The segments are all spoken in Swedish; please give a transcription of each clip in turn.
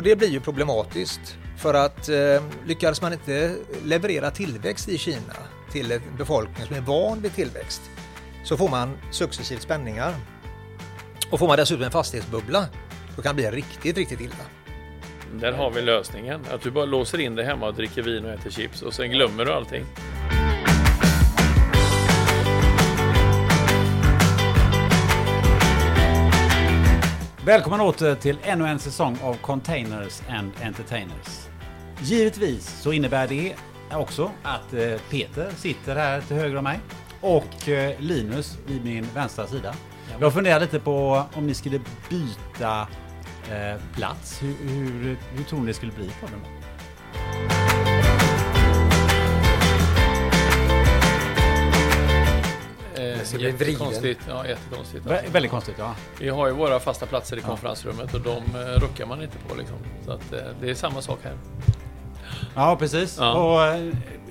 Och det blir ju problematiskt för att eh, lyckades man inte leverera tillväxt i Kina till en befolkning som är van vid tillväxt så får man successivt spänningar. Och får man dessutom en fastighetsbubbla då kan det bli riktigt, riktigt illa. Där har vi lösningen. Att du bara låser in dig hemma och dricker vin och äter chips och sen glömmer du allting. Välkommen åter till ännu en säsong av Containers and Entertainers. Givetvis så innebär det också att eh, Peter sitter här till höger om mig och eh, Linus vid min vänstra sida. Jag funderar lite på om ni skulle byta eh, plats. Hur, hur, hur tror ni det skulle bli på den? Eh, ska bli jättekonstigt. Ja, jättekonstigt. Vä- väldigt konstigt, ja. Vi har ju våra fasta platser i konferensrummet och de eh, ruckar man inte på liksom. Så att, eh, det är samma sak här. Ja, precis. Ja. Och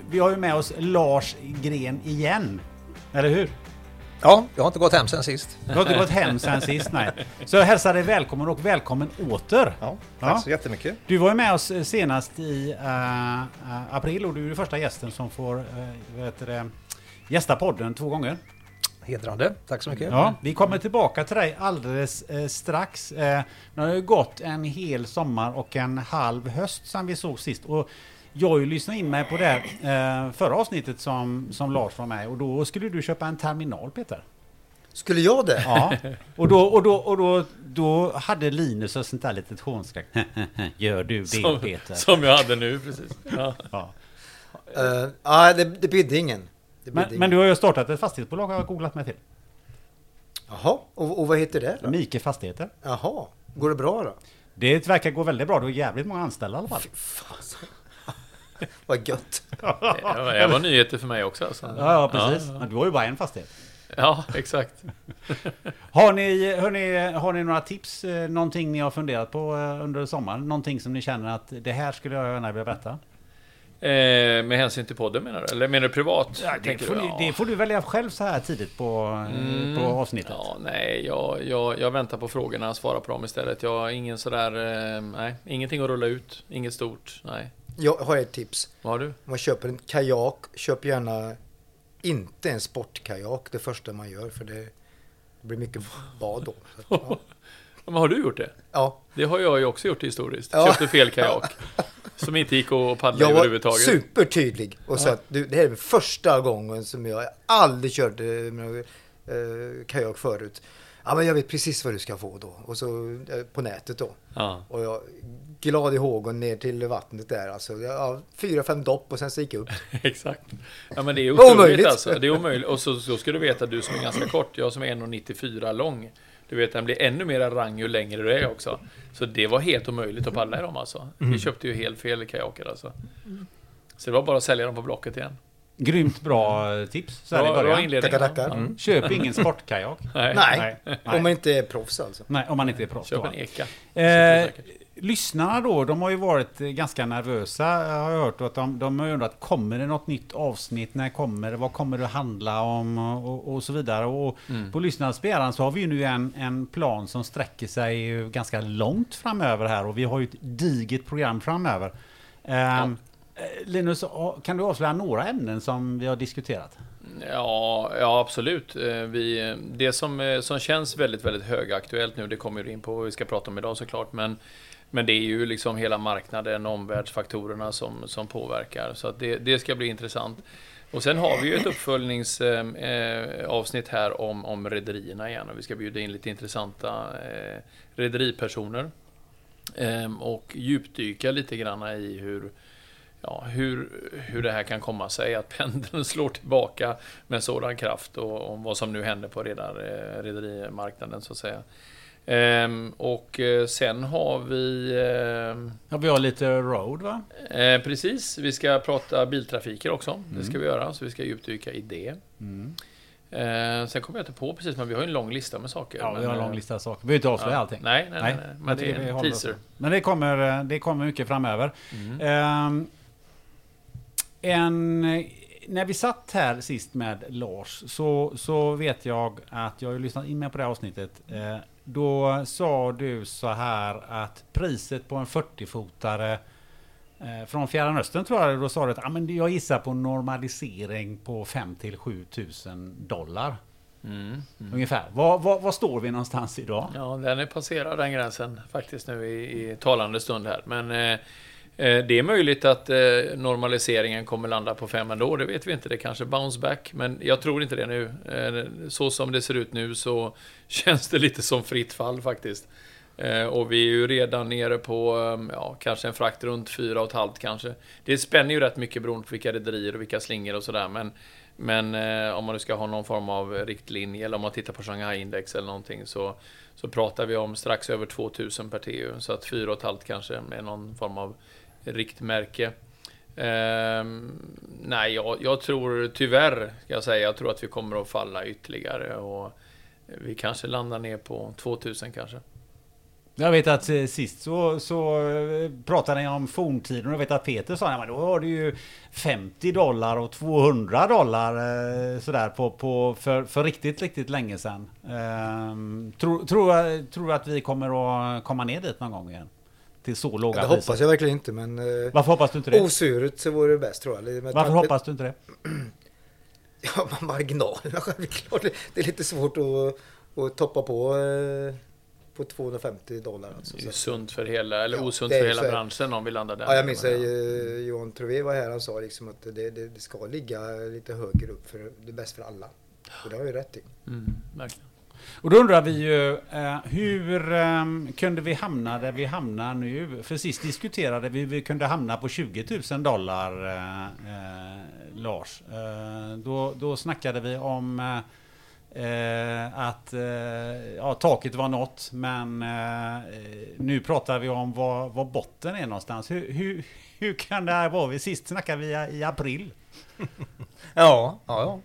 vi har ju med oss Lars Gren igen. Eller hur? Ja, jag har inte gått hem sen sist. Du har inte gått hem sen sist, nej. Så jag hälsar dig välkommen och välkommen åter. Ja, tack Ja. så jättemycket. Du var ju med oss senast i eh, april och du är den första gästen som får uh, heter det, gästa podden två gånger. Hedrande. Tack så mycket. Ja, vi kommer tillbaka till dig alldeles eh, strax. Eh, nu har det ju gått en hel sommar och en halv höst sedan vi såg sist. Och jag har ju lyssnat in mig på det här, eh, förra avsnittet som, som Lars var med och då skulle du köpa en terminal Peter. Skulle jag det? Ja, och då, och då, och då, då hade Linus ett sånt där litet hånskräck. Gör du det Som, Peter? som jag hade nu precis. Ja. Ja. Uh, Nej, det, det bidde ingen. Men, men du har ju startat ett fastighetsbolag har jag googlat mig till. Jaha, och, och vad heter det då? Mike Fastigheter. Jaha, går det bra då? Det verkar gå väldigt bra. Du har jävligt många anställda i alla fall. Vad gött. Det var, det var nyheter för mig också. Alltså. Ja, ja precis. Men du har ju bara en fastighet. Ja, exakt. Har ni, hörni, har ni några tips? eh, Någonting ni har funderat på eh, under sommaren? Någonting som ni känner att det här skulle jag gärna vilja berätta? Eh, med hänsyn till podden menar du? Eller menar du privat? Ja, det, får du? Ja. det får du välja själv så här tidigt på, Mm. på avsnittet. Ja, nej, jag, jag, jag väntar på frågorna, svarar på dem istället. Jag har ingen sådär, eh, nej, ingenting att rulla ut, inget stort, nej. Jag har ett tips. Vad har du? Om man köper en kajak, köp gärna inte en sportkajak det första man gör för det blir mycket bad då. Så att, ja. Men har du gjort det? ja. Det har jag ju också gjort historiskt. Ja. Köpte fel kajak. Som inte gick att paddla Jag var överhuvudtaget. supertydlig och sa att du, det här är första gången som jag aldrig körde med, eh, kajak förut. Ja, men jag vet precis vad du ska få då. Och så eh, på nätet då. Ja. Och jag glad i hågen ner till vattnet där. Alltså, ja, fyra, fem dopp och sen så gick jag upp. Exakt. Ja men det är otroligt omöjligt. alltså. Det är omöjligt. Och så, så ska du veta du som är ganska kort, jag som är 1,94 lång. Du vet den blir ännu mer rang ju längre du är också. Så det var helt omöjligt att paddla i dem alltså. Vi köpte ju helt fel kajaker alltså. Så det var bara att sälja dem på Blocket igen. Grymt bra eh, tips så här i Bra, bra början. Tackar, tackar. Ja. Köp ingen sportkajak. Nej. Nej, Nej. om man inte är proffs alltså. Nej, om man inte är proffs. Köp då. en eka. Eh, lyssnarna då, de har ju varit eh, ganska nervösa har jag hört. Att de, de har undrat, kommer det något nytt avsnitt? När kommer det? Vad kommer det att handla om? Och, och så vidare. Och Mm. på lyssnarnas begäran så har vi ju nu en, en plan som sträcker sig ganska långt framöver här. Och vi har ju ett digert program framöver. Ehm, eh, Linus, kan du avslöja några ämnen som vi har diskuterat? Ja, ja absolut. Eh, Vi, det som, som känns väldigt, väldigt högaktuellt nu, det kommer in på vad vi ska prata om idag såklart, men, men det är ju liksom hela marknaden, omvärldsfaktorerna som, som påverkar. Så att det, det ska bli intressant. Och sen har vi ju ett uppföljningsavsnitt eh, här om, om rederierna igen och vi ska bjuda in lite intressanta eh, rederipersoner. Eh, och djupdyka lite grann i hur, ja, hur, hur det här kan komma sig att pendeln slår tillbaka med sådan kraft och och vad som nu händer på redar, eh, rederimarknaden så att säga. Ehm, och eh, sen har vi ehm, Ja, vi har lite road va? eh, precis, vi ska prata biltrafiker också. Det ska vi göra, så vi ska djupdyka i det. Mm. Eh, sen kommer jag inte på precis, men vi har en lång lista med saker. Ja, men, vi har en eh, lång lista av saker. Vi behöver inte avslöja ja, allting. Nej, nej, nej, nej. men det är en teaser. Men det kommer, det kommer mycket framöver. Mm. Ehm, en, när vi satt här sist med Lars så, så vet jag att jag har lyssnat in mig på det här avsnittet. Då sa du så här att priset på en 40-fotare eh, från Fjärran Östern tror jag, då sa du att ah, men jag gissar på normalisering på 5 till 7 tusen dollar. Mm. Ungefär. Var, var, var står vi någonstans idag? Ja, den är passerad den gränsen faktiskt nu i, i talande stund här. Men eh, Eh, det är möjligt att eh, normaliseringen kommer landa på fem ändå, det vet vi inte. Det kanske bounce back, men jag tror inte det nu. Eh, så som det ser ut nu så känns det lite som fritt fall faktiskt. Och vi är ju redan nere på ehm, ja, kanske en frakt runt 4,5 kanske. Det spänner ju rätt mycket beroende på vilka rederier och vilka slingor och sådär. Men, men om man nu ska ha någon form av riktlinje eller om man tittar på Shanghai-index eller någonting så, så pratar vi om strax över 2000 per TU. Så att 4,5 kanske är någon form av riktmärke. Ehm, nej, jag, jag tror tyvärr, ska jag säga, jag tror att vi kommer att falla ytterligare och vi kanske landar ner på 2000 kanske. Jag vet att eh, sist så, så eh, pratade ni om forntiden och jag vet att Peter sa att då var det ju 50 dollar och 200 dollar eh, sådär på, på, för, för riktigt, riktigt länge sedan. Ehm, tror, tror, tror du att vi kommer att komma ner dit någon gång igen? Till så låga Det priser? hoppas jag verkligen inte, men eh, Varför hoppas du inte det? osuret så vore det bäst tror jag. Med Varför tanke- hoppas du inte det? Ja, marginalerna självklart. Det är lite svårt att, att toppa på eh, på 250 dollar. Alltså. Det är sunt för hela, eller Ja, osunt det för hela branschen om vi landar där. ja, jag minns att eh, Johan Trové var här och sa liksom att det, det, det ska ligga lite högre upp för det är bäst för alla. Och det har ju rätt i. Mm, verkligen. Och då undrar vi ju eh, hur eh, kunde vi hamna där vi hamnar nu? För sist diskuterade vi hur vi kunde hamna på 20 000 dollar, eh, eh, Lars. Eh, då, då snackade vi om eh, att eh, ja, taket var nått, men eh, nu pratar vi om var, var botten är någonstans. Hur, hur, hur kan det här vara? Sist snackade vi i april. Ja, ja, ja.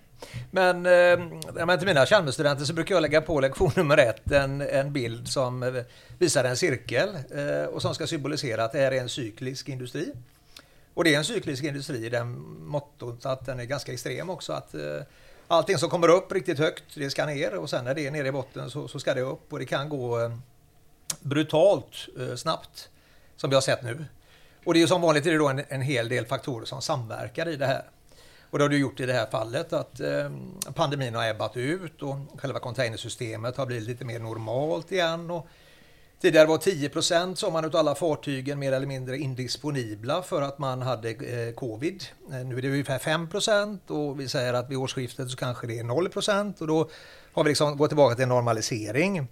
Men eh, men till mina Chalmersstudenter så brukar jag lägga på lektion nummer ett en, en bild som eh, visar en cirkel eh, och som ska symbolisera att det här är en cyklisk industri. Och det är en cyklisk industri i den mottot att den är ganska extrem också. Att eh, allting som kommer upp riktigt högt, det ska ner och sen när det är nere i botten så, så ska det upp och det kan gå eh, brutalt eh, snabbt som vi har sett nu. Och det är ju som vanligt är det då en, en hel del faktorer som samverkar i det här. Och det har du gjort i det här fallet att ehm, pandemin har ebbat ut och själva containersystemet har blivit lite mer normalt igen. Och tidigare var 10 procent som man av alla fartygen mer eller mindre indisponibla för att man hade eh, covid. Eh, nu är det ungefär 5 procent och vi säger att vid årsskiftet så kanske det är 0 procent och då har vi liksom gått tillbaka till normalisering.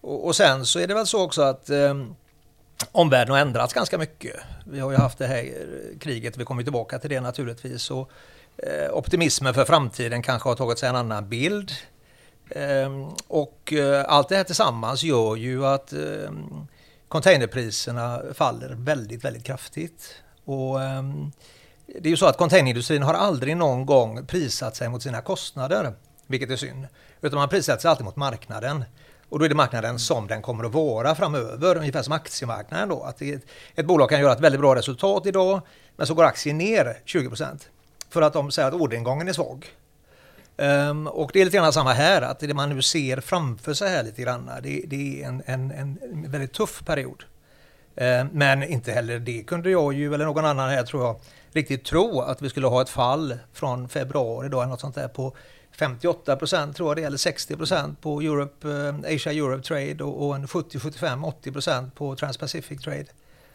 Och, sen så är det väl så också att ehm, omvärlden har ändrats ganska mycket. Vi har ju haft det här kriget, vi kommer tillbaka till det naturligtvis. Och, Eh, optimismen för framtiden kanske har tagit sig en annan bild. Ehm, och eh, allt det här tillsammans gör ju att ehm, containerpriserna faller väldigt, väldigt kraftigt. Och, ehm, det är ju så att containerindustrin har aldrig någon gång prissatt sig mot sina kostnader, vilket är synd. Utan man prissätter sig alltid mot marknaden. Och då är det marknaden som den kommer att vara framöver, ungefär som aktiemarknaden då. Att ett, ett bolag kan göra ett väldigt bra resultat idag, men så går aktien ner 20 för att de säger att orderingången är svag. Um, och det är lite grann samma här, att det man nu ser framför sig här lite grann, det, det är en, en, en väldigt tuff period. Um, men inte heller det kunde jag ju, eller någon annan här tror jag, riktigt tro att vi skulle ha ett fall från februari då, eller något sånt där på 58 procent tror jag det eller 60 procent på Europe, eh, Asia Europe Trade och, och en 70, 75, 80 procent på Trans-Pacific Trade.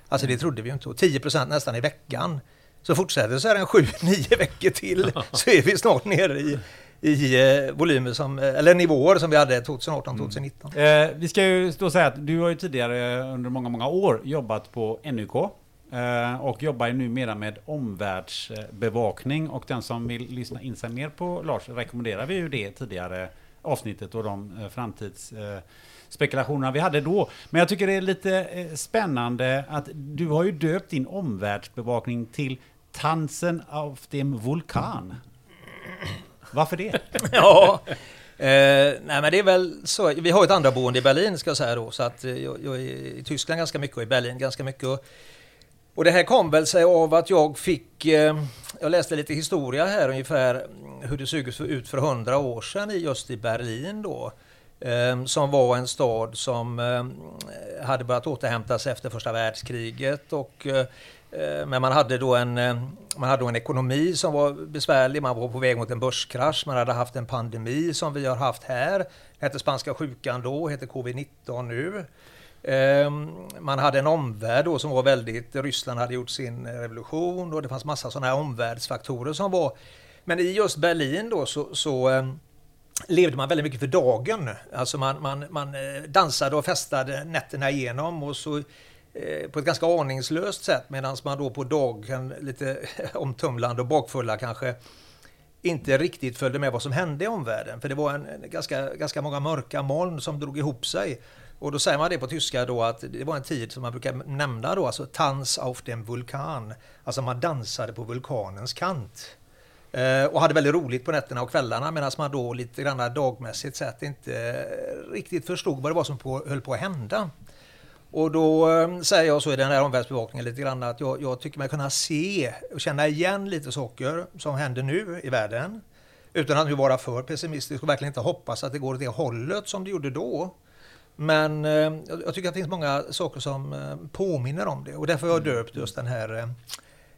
Alltså det trodde vi ju inte. Och 10 procent nästan i veckan. Så fortsätter så här en 7-9 veckor till så är vi snart nere i, i eh, volymer som, eh, eller nivåer som vi hade 2018, 2019. Eh, vi ska ju då säga att du har ju tidigare under många, många år jobbat på NUK. Eh, och jobbar ju numera med omvärldsbevakning. Och den som vill lyssna in sig mer på Lars rekommenderar vi ju det tidigare avsnittet och de eh, spekulationerna vi hade då. Men jag tycker det är lite eh, spännande att du har ju döpt din omvärldsbevakning till Tansen av dem Vulkan. Varför det? ja, eh, nej men det är väl så. Vi har ett andra boende i Berlin ska jag säga då, så att eh, jag, jag är i Tyskland ganska mycket och i Berlin ganska mycket. Och, och det här kom väl sig av att jag fick, eh, jag läste lite historia här ungefär mm, hur det såg ut för hundra år sedan just i Berlin då. Ehm, som var en stad som ehm, hade börjat återhämta sig efter första världskriget och eh, men man hade då en, eh, man hade då en ekonomi som var besvärlig, man var på väg mot en börskrasch, man hade haft en pandemi som vi har haft här. Det hette spanska sjukan då, heter covid-19 nu. Ehm, man hade en omvärld då som var väldigt, Ryssland hade gjort sin revolution och det fanns massa sådana här omvärldsfaktorer som var. Men i just Berlin då så, så levde man väldigt mycket för dagen. Alltså man, man, man eh, dansade och festade nätterna igenom och så Eh, på ett ganska aningslöst sätt medan man då på dagen, lite omtumlande och bakfulla kanske, inte riktigt följde med vad som hände i omvärlden. För det var en, en ganska, ganska många mörka moln som drog ihop sig. Och då säger man det på tyska då att det var en tid som man brukar nämna då, alltså Tanz auf dem Vulkan. Alltså man dansade på vulkanens kant. Eh, och hade väldigt roligt på nätterna och kvällarna medan man då lite grann dagmässigt sett inte riktigt förstod vad det var som på, höll på att hända. Och då ehm, säger jag så i den här omvärldsbevakningen lite grann att jag, jag tycker mig kunna se och känna igen lite saker som händer nu i världen. Utan att nu vara för pessimistisk och verkligen inte hoppas att det går åt det hållet som det gjorde då. Men eh, jag tycker att det finns många saker som eh, påminner om det och därför har jag mm. döpt just den här eh,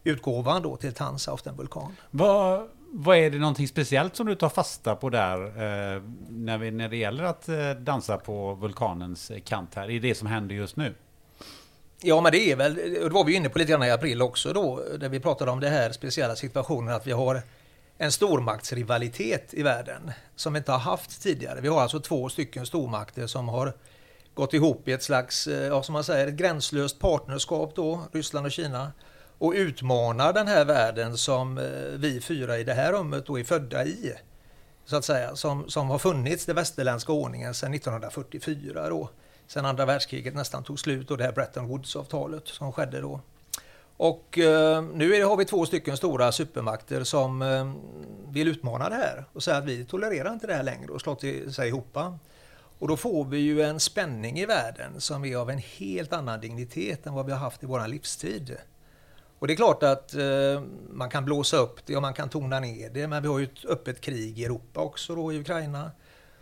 utgåvan då till Tansa av den vulkan. Vad, vad är det någonting speciellt som du tar fasta på där eh, när, vi, när det gäller att eh, dansa på vulkanens kant här? I det som händer just nu? Ja, men det är väl, det var vi inne på lite grann i april också då, där vi pratade om det här speciella situationen att vi har en stormaktsrivalitet i världen som vi inte har haft tidigare. Vi har alltså två stycken stormakter som har gått ihop i ett slags, eh, ja, som man säger, ett gränslöst partnerskap då, Ryssland och Kina och utmanar den här världen som eh, vi fyra i det här rummet då är födda i. Så att säga, som, som har funnits, den västerländska ordningen, sedan 1944 då. Sen andra världskriget nästan tog slut och det här Bretton Woods-avtalet som skedde då. Och eh, nu det, har vi två stycken stora supermakter som eh, vill utmana det här och säga att vi tolererar inte det här längre och slår till sig ihop. Och då får vi ju en spänning i världen som är av en helt annan dignitet än vad vi har haft i vår livstid. Och det är klart att eh, man kan blåsa upp det och man kan tona ner det, men vi har ju ett öppet krig i Europa också då i Ukraina.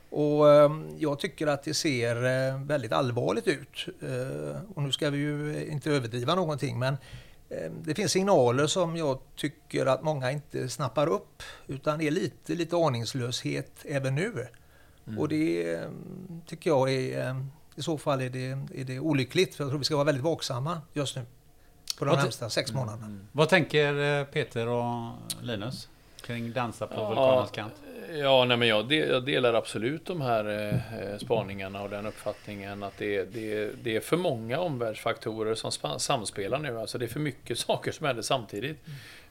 Och eh, jag tycker att det ser eh, väldigt allvarligt ut. Eh, och nu ska vi ju inte överdriva någonting, men eh, det finns signaler som jag tycker att många inte snappar upp, utan är lite, lite aningslöshet även nu. Mm. Och det eh, tycker jag är, i så fall är det, är det olyckligt, för jag tror vi ska vara väldigt vaksamma just nu på de närmsta sex månaderna. Mm. Vad tänker eh, Peter och Linus kring dansa på ja, vulkanens kant? Ja, nej, men jag, jag delar absolut de här eh, spaningarna och den uppfattningen att det, det, det är för många omvärldsfaktorer som samspelar nu. Alltså det är för mycket saker som händer samtidigt.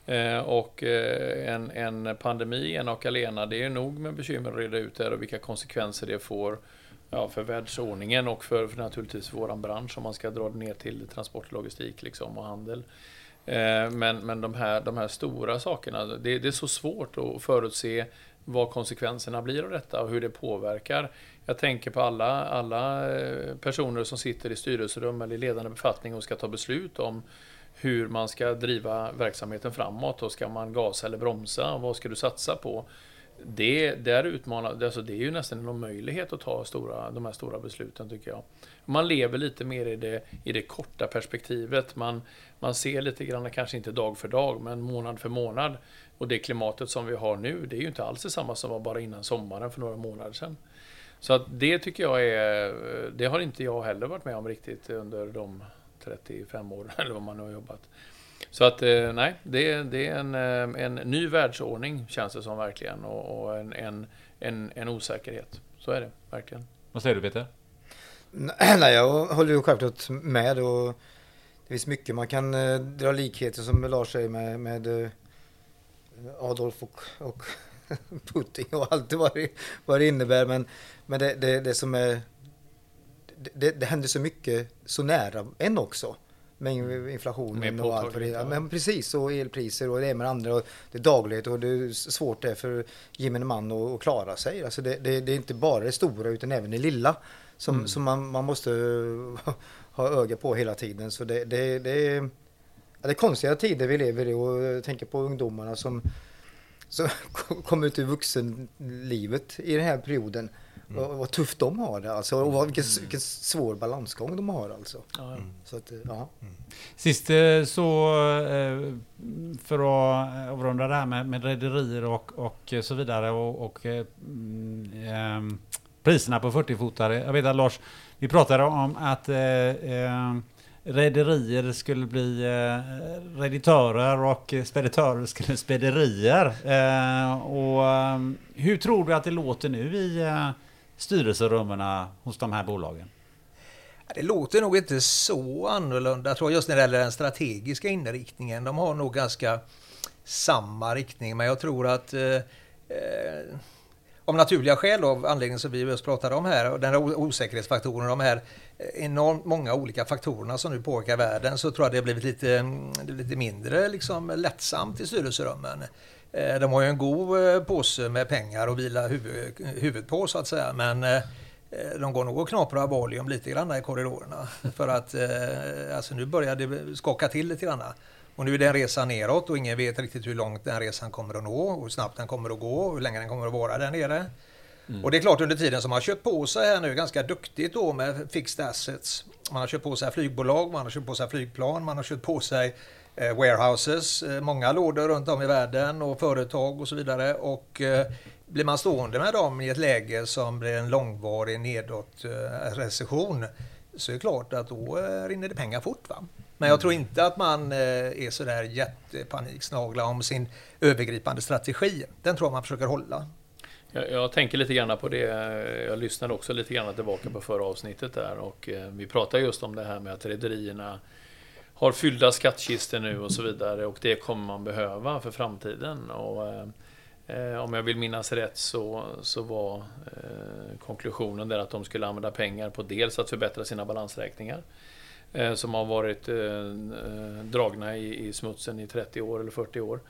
Mm. Eh, och eh, en, en pandemi en och alena, det är nog med bekymmer att reda ut det och vilka konsekvenser det får ja, för världsordningen och för, för naturligtvis vår bransch om man ska dra det ner till transport, logistik liksom, och handel. Eh, men men de, här, de här stora sakerna, det, det, är så svårt att förutse vad konsekvenserna blir av detta och hur det påverkar. Jag tänker på alla, alla eh, personer som sitter i styrelserum eller i ledande befattning och ska ta beslut om hur man ska driva verksamheten framåt. Och ska man gasa eller bromsa? Vad ska du satsa på? Det, där utmanar, alltså det är ju nästan en omöjlighet att ta stora, de här stora besluten tycker jag. Man lever lite mer i det, i det korta perspektivet. Man, man ser lite grann, kanske inte dag för dag, men månad för månad. Och det klimatet som vi har nu, det är ju inte alls detsamma som var bara innan sommaren för några månader sedan. Så att det tycker jag är, det har inte jag heller varit med om riktigt under de 35 åren eller vad man nu har jobbat. Så att eh, nej, det, det är en, eh, en ny världsordning känns det som verkligen och, och en, en, en, en, osäkerhet. Så är det verkligen. Vad säger du Peter? Nej, jag håller ju självklart med och det finns mycket man kan eh, dra likheter som Lars säger med, med Adolf och, och Putin och allt vad det, vad det innebär. Men, men det, det, det som är det, det händer så mycket så nära en också med inflationen med och allt vad det är. Men precis, och elpriser och det är med andra och det är dagligt och det är svårt det för gemene man att klara sig. Alltså det, det, det, är inte bara det stora utan även det lilla som, mm. som man, man måste ha öga på hela tiden. Så det, det, det, är, det är konstiga tider vi lever i och jag tänker på ungdomarna som, som kom ut i vuxenlivet i den här perioden mm. och vad tufft de har det alltså. Och vad, vilken, mm. vilken svår balansgång de har alltså. Mm. Så att, ja. Mm. Sist eh, så, eh, för att avrunda det här med, med rederier och, och så vidare och, och eh, priserna på 40-fotare. Jag vet att Lars, vi pratade om att eh, rederier skulle bli eh, reditörer och speditörer skulle spederier. Eh, och, um, hur tror du att det låter nu i eh, styrelserummen hos de här bolagen? Det låter nog inte så annorlunda. Jag just när det gäller den strategiska inriktningen. De har nog ganska samma riktning. Men jag tror att eh, eh om naturliga skäl av anledningen som vi just pratade om här, och den här osäkerhetsfaktorn, de här eh, enormt många olika faktorerna som nu påverkar världen, så tror jag det har blivit lite, mm, lite mindre liksom, lättsamt i styrelserummen. Eh, de har ju en god eh, påse med pengar att vila huvud, huvudet på så att säga, men eh, de går nog och knaprar valium lite grann i korridorerna. För att alltså nu börjar det skaka till lite grann. Och nu är det en resa neråt och ingen vet riktigt hur långt den resan kommer att nå, hur snabbt den kommer att gå och hur länge den kommer att vara där nere. Mm. Och det är klart under tiden som man har köpt på sig här nu ganska duktigt då med fixed assets. Man har köpt på sig flygbolag, man har köpt på sig flygplan, man har köpt på sig warehouses, eh, många lådor runt om i världen och företag och så vidare. Och eh, blir man stående med dem i ett läge som blir en långvarig nedåt eh, recession så är det klart att då eh, rinner det pengar fort. Va? Men jag tror inte att man eh, är sådär jättepaniksnagla om sin övergripande strategi. Den tror jag man försöker hålla. Jag, jag, tänker lite grann på det. Jag lyssnade också lite grann tillbaka på förra avsnittet där och eh, vi pratade just om det här med att rederierna har fyllda skattkistor nu och så vidare och det kommer man behöva för framtiden. Och, eh, om jag vill minnas rätt så, så var eh, konklusionen där att de skulle använda pengar på dels att förbättra sina balansräkningar Eh, som har varit eh, eh dragna i, smutsen i 30 år eller 40 år.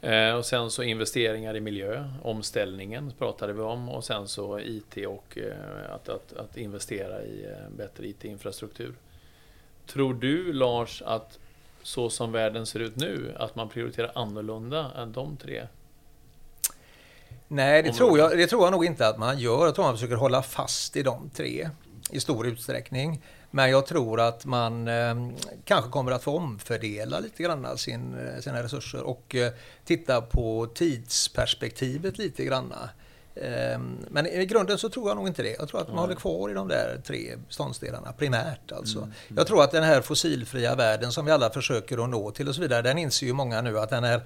Eh, och sen så investeringar i miljö, omställningen pratade vi om och sen så IT och eh, att, att, att investera i bättre IT-infrastruktur. Tror du Lars att så som världen ser ut nu, att man prioriterar annorlunda än de tre? Nej, det tror, jag, det tror jag nog inte att man gör. Jag tror man försöker hålla fast i de tre i stor utsträckning. Men jag tror att man eh, kanske kommer att få omfördela lite grann sin, eh, sina resurser och eh, titta på tidsperspektivet lite grann. Eh, men i grunden så tror jag nog inte det. Jag tror att man håller kvar i de där tre ståndsdelarna primärt. Alltså. Mm. Mm. Jag tror att den här fossilfria världen som vi alla försöker att nå till och så vidare, den inser ju många nu att den är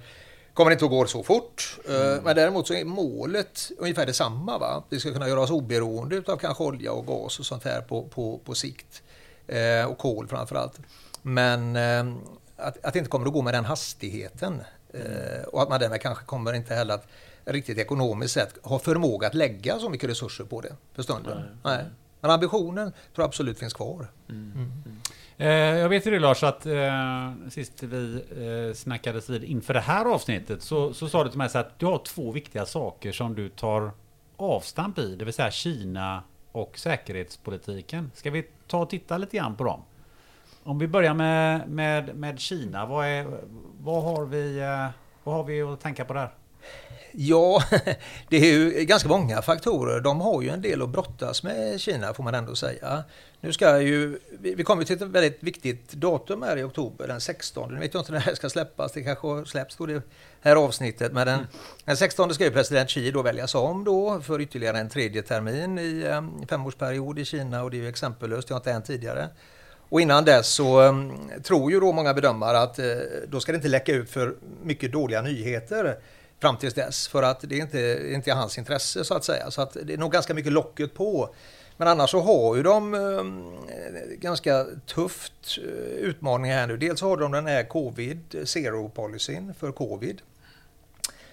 kommer inte att gå så fort. Eh, mm. Men däremot så är målet ungefär detsamma. Va? Vi ska kunna göra oss oberoende av kanske olja och gas och sånt här på, på, på sikt. Eh, och kol framförallt. Men eh, att, att det inte kommer att gå med den hastigheten eh, och att man därmed kanske kommer inte heller att riktigt ekonomiskt sett ha förmåga att lägga så mycket resurser på det för stunden. Nej. Nej. Men ambitionen tror jag absolut finns kvar. Mm. Mm. Eh, jag vet ju det Lars att eh, sist vi eh, snackades vid inför det här avsnittet så, så sa du till mig så att du har två viktiga saker som du tar avstamp i, det vill säga Kina och säkerhetspolitiken. Ska vi ta och titta lite grann på dem? Om vi börjar med, med, med Kina, vad, är, vad, har vi, eh, vad har vi att tänka på där? Ja, det är ju ganska många faktorer. De har ju en del att brottas med Kina får man ändå säga. Nu ska ju, vi kommer till ett väldigt viktigt datum här i oktober, den 16. Nu vet jag inte när det här ska släppas, det kanske släpps då det här avsnittet. Men den, mm. den 16 ska ju president Xi då väljas om då för ytterligare en tredje termin i um, femårsperiod i Kina och det är ju exempellöst, det har inte hänt tidigare. Och innan dess så um, tror ju då många bedömare att uh, då ska det inte läcka ut för mycket dåliga nyheter fram tills dess. För att det är inte, inte hans intresse så att säga. Så att det är nog ganska mycket locket på. Men annars så har ju de eh, ganska tufft eh, utmaningar här nu. Dels har de den här covid zero policyn för covid.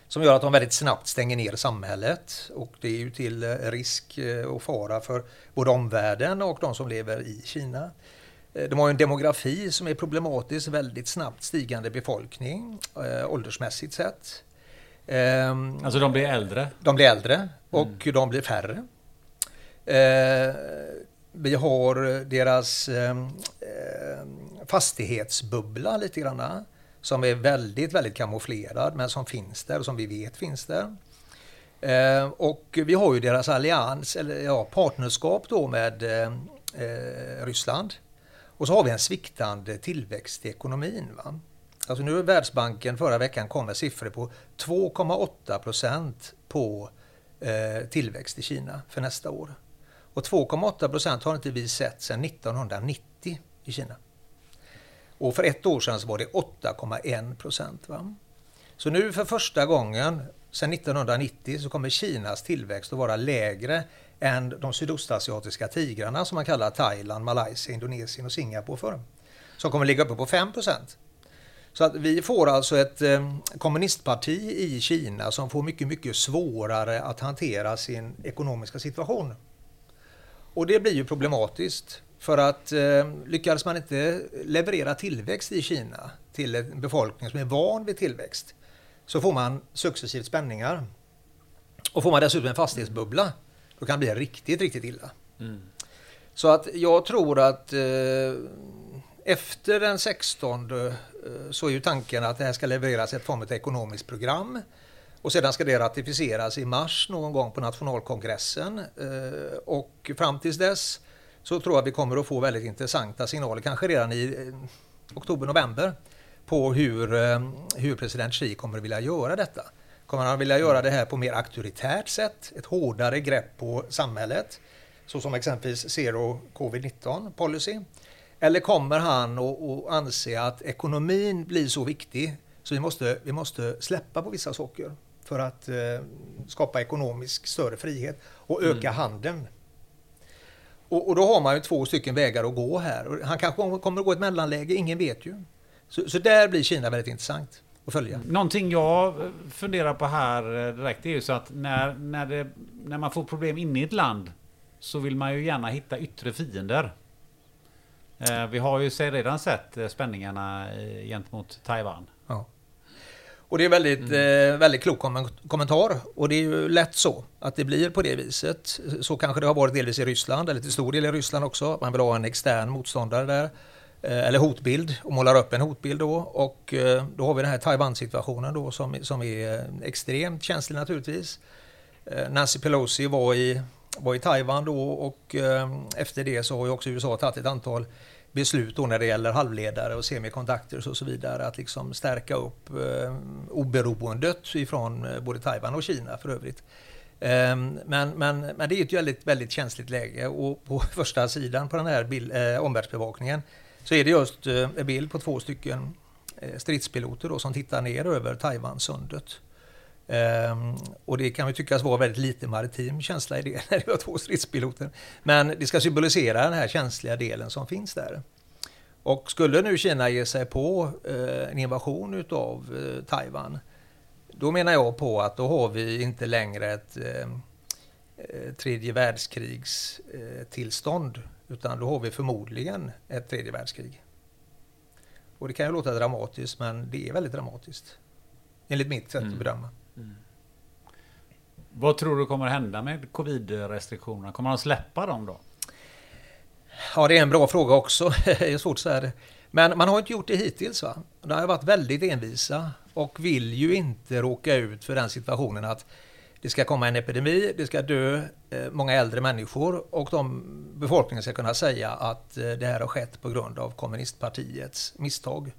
Som gör att de väldigt snabbt stänger ner samhället. Och det är ju till eh, risk eh, och fara för både omvärlden och de som lever i Kina. De har en demografi som är problematisk, väldigt snabbt stigande befolkning åldersmässigt sett. Um, alltså de blir äldre? De blir äldre och mm. de blir färre. Uh, vi har deras uh, fastighetsbubbla lite grann som är väldigt, väldigt kamouflerad men som finns där och som vi vet finns där. Eh, och vi har ju deras allians, eller ja, partnerskap då med eh, Ryssland. Och så har vi en sviktande tillväxt i ekonomin. Va? Alltså nu är Världsbanken förra veckan kom med siffror på 2,8 procent på eh, tillväxt i Kina för nästa år. Och 2,8 procent har inte vi sett sedan 1990 i Kina. Och för ett år sedan så var det 8,1 procent. Så nu för första gången sedan 1990 så kommer Kinas tillväxt att vara lägre än de sydostasiatiska tigrarna som man kallar Thailand, Malaysia, Indonesien och Singapore för. Som kommer ligga uppe på 5 procent. Så att vi får alltså ett eh, kommunistparti i Kina som får mycket, mycket svårare att hantera sin ekonomiska situation. Och det blir ju problematiskt. För att eh, lyckades man inte leverera tillväxt i Kina till en befolkning som är van vid tillväxt så får man successivt spänningar. Och får man dessutom en fastighetsbubbla då kan det bli riktigt, riktigt illa. Mm. Så att jag tror att eh, efter den 16 eh, så är ju tanken att det här ska levereras ett form av ekonomiskt program. Och sedan ska det ratificeras i mars någon gång på nationalkongressen. Eh, och fram tills dess så tror jag att vi kommer att få väldigt intressanta signaler, kanske redan i eh, oktober-november, på hur, hur president Xi kommer att vilja göra detta. Kommer han vilja göra det här på mer auktoritärt sätt, ett hårdare grepp på samhället, så som exempelvis Zero Covid-19 policy? Eller kommer han att anse att ekonomin blir så viktig så vi måste, vi måste släppa på vissa saker för att eh, skapa ekonomisk större frihet och öka mm. handeln. Och, och, då har man ju två stycken vägar att gå här. Han kanske kommer att gå ett mellanläge, ingen vet ju. Så, så där blir Kina väldigt intressant att följa. Någonting jag funderar på här eh, direkt är ju så att när, när, det, när man får problem inne i ett land så vill man ju gärna hitta yttre fiender. Eh, vi har ju redan sett eh, spänningarna gentemot Taiwan. Ja. Och det är väldigt, mm. eh, väldigt klok kommentar. Och det är ju lätt så att det blir på det viset. Så kanske det har varit delvis i Ryssland, eller till stor del i Ryssland också. Man vill ha en extern motståndare där. Eh, eller hotbild och målar upp en hotbild då. Och eh, då har vi den här Taiwan-situationen då som, som är extremt känslig naturligtvis. Eh, Nancy Pelosi var i, var i Taiwan då och ehm, efter det så har ju också USA tagit ett antal beslut då när det gäller halvledare och semikontakter och så vidare att liksom stärka upp eh, oberoendet ifrån eh, både Taiwan och Kina för övrigt. Ehm, men, men, men det är ett väldigt, väldigt känsligt läge och på första sidan på den här bild, eh, omvärldsbevakningen så är det just eh, en bild på två stycken eh, stridspiloter då, som tittar ner över Taiwansundet. Um, och det kan ju tyckas vara väldigt lite maritim känsla i det när det var två stridspiloter. Men det ska symbolisera den här känsliga delen som finns där. Och skulle nu Kina ge sig på uh, en invasion utav uh, Taiwan, då menar jag på att då har vi inte längre ett uh, tredje världskrigstillstånd utan då har vi förmodligen ett tredje världskrig. Och det kan ju låta dramatiskt, men det är väldigt dramatiskt. Enligt mitt sätt mm. att bedöma. Mm. Vad tror du kommer hända med covid-restriktionerna? Kommer de släppa dem då? Ja, det är en bra fråga också. det är svårt att säga det. Men man har inte gjort det hittills. Va? De har varit väldigt envisa och vill ju inte råka ut för den situationen att det ska komma en epidemi, det ska dö eh, många äldre människor och de, befolkningen ska kunna säga att eh, det här har skett på grund av kommunistpartiets misstag.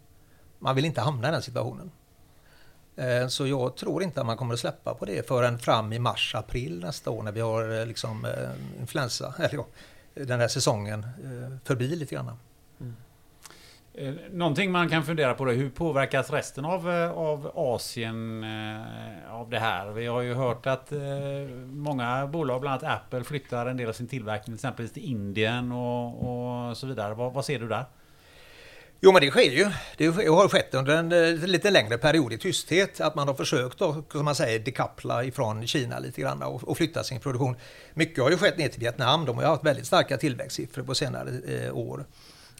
Man vill inte hamna i den situationen. Eh, så jag tror inte att man kommer att släppa på det förrän fram i mars, april nästa år när vi har eh, liksom eh, influensa, eller ja, den här säsongen förbi lite grann. Mm. någonting man kan fundera på då, hur påverkas resten av, av Asien av det här? Vi har ju hört att många bolag, bland annat Apple, flyttar en del av sin tillverkning exempelvis till Indien och, och så vidare. Vad, vad, ser du där? Jo men det sker ju. Det har skett under en eh, lite längre period i tysthet att man har försökt att, som man säger, dekappla ifrån Kina lite grann och, och flytta sin produktion. Mycket har ju skett ner till Vietnam. De har ju haft väldigt starka tillväxtsiffror på senare eh, år.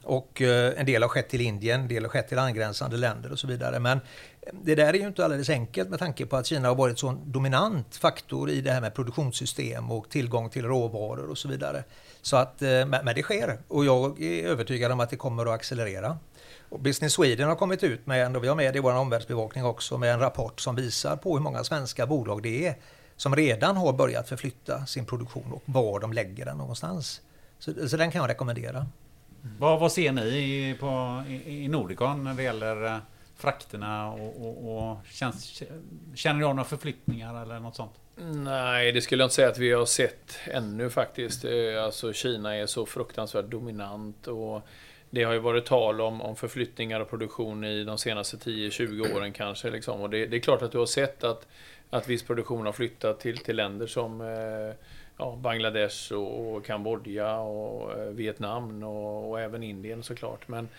Och eh, en del har skett till Indien, en del har skett till angränsande länder och så vidare. Men eh, det där är ju inte alldeles enkelt med tanke på att Kina har varit en dominant faktor i det här med produktionssystem och tillgång till råvaror och så vidare. Så att, eh, men det sker och jag är övertygad om att det kommer att accelerera. Och Business Sweden har kommit ut med, och vi har med det i vår omvärldsbevakning också, med en rapport som visar på hur många svenska bolag det är som redan har börjat förflytta sin produktion och var de lägger den någonstans. Så, så den kan jag rekommendera. Mm. Vad, vad ser ni i, på, i, i Nordicon när det gäller eh, frakterna och, och, och känns, känner ni av några förflyttningar eller något sånt? Nej, det skulle jag inte säga att vi har sett ännu faktiskt. Eh, alltså Kina är så fruktansvärt dominant och det har ju varit tal om, om förflyttningar och produktion i de senaste 10-20 åren kanske. Liksom. Och det, det, är klart att du har sett att, att viss produktion har flyttat till, till länder som eh, ja, Bangladesh och, och Kambodja och eh, Vietnam och, och, även Indien såklart. Men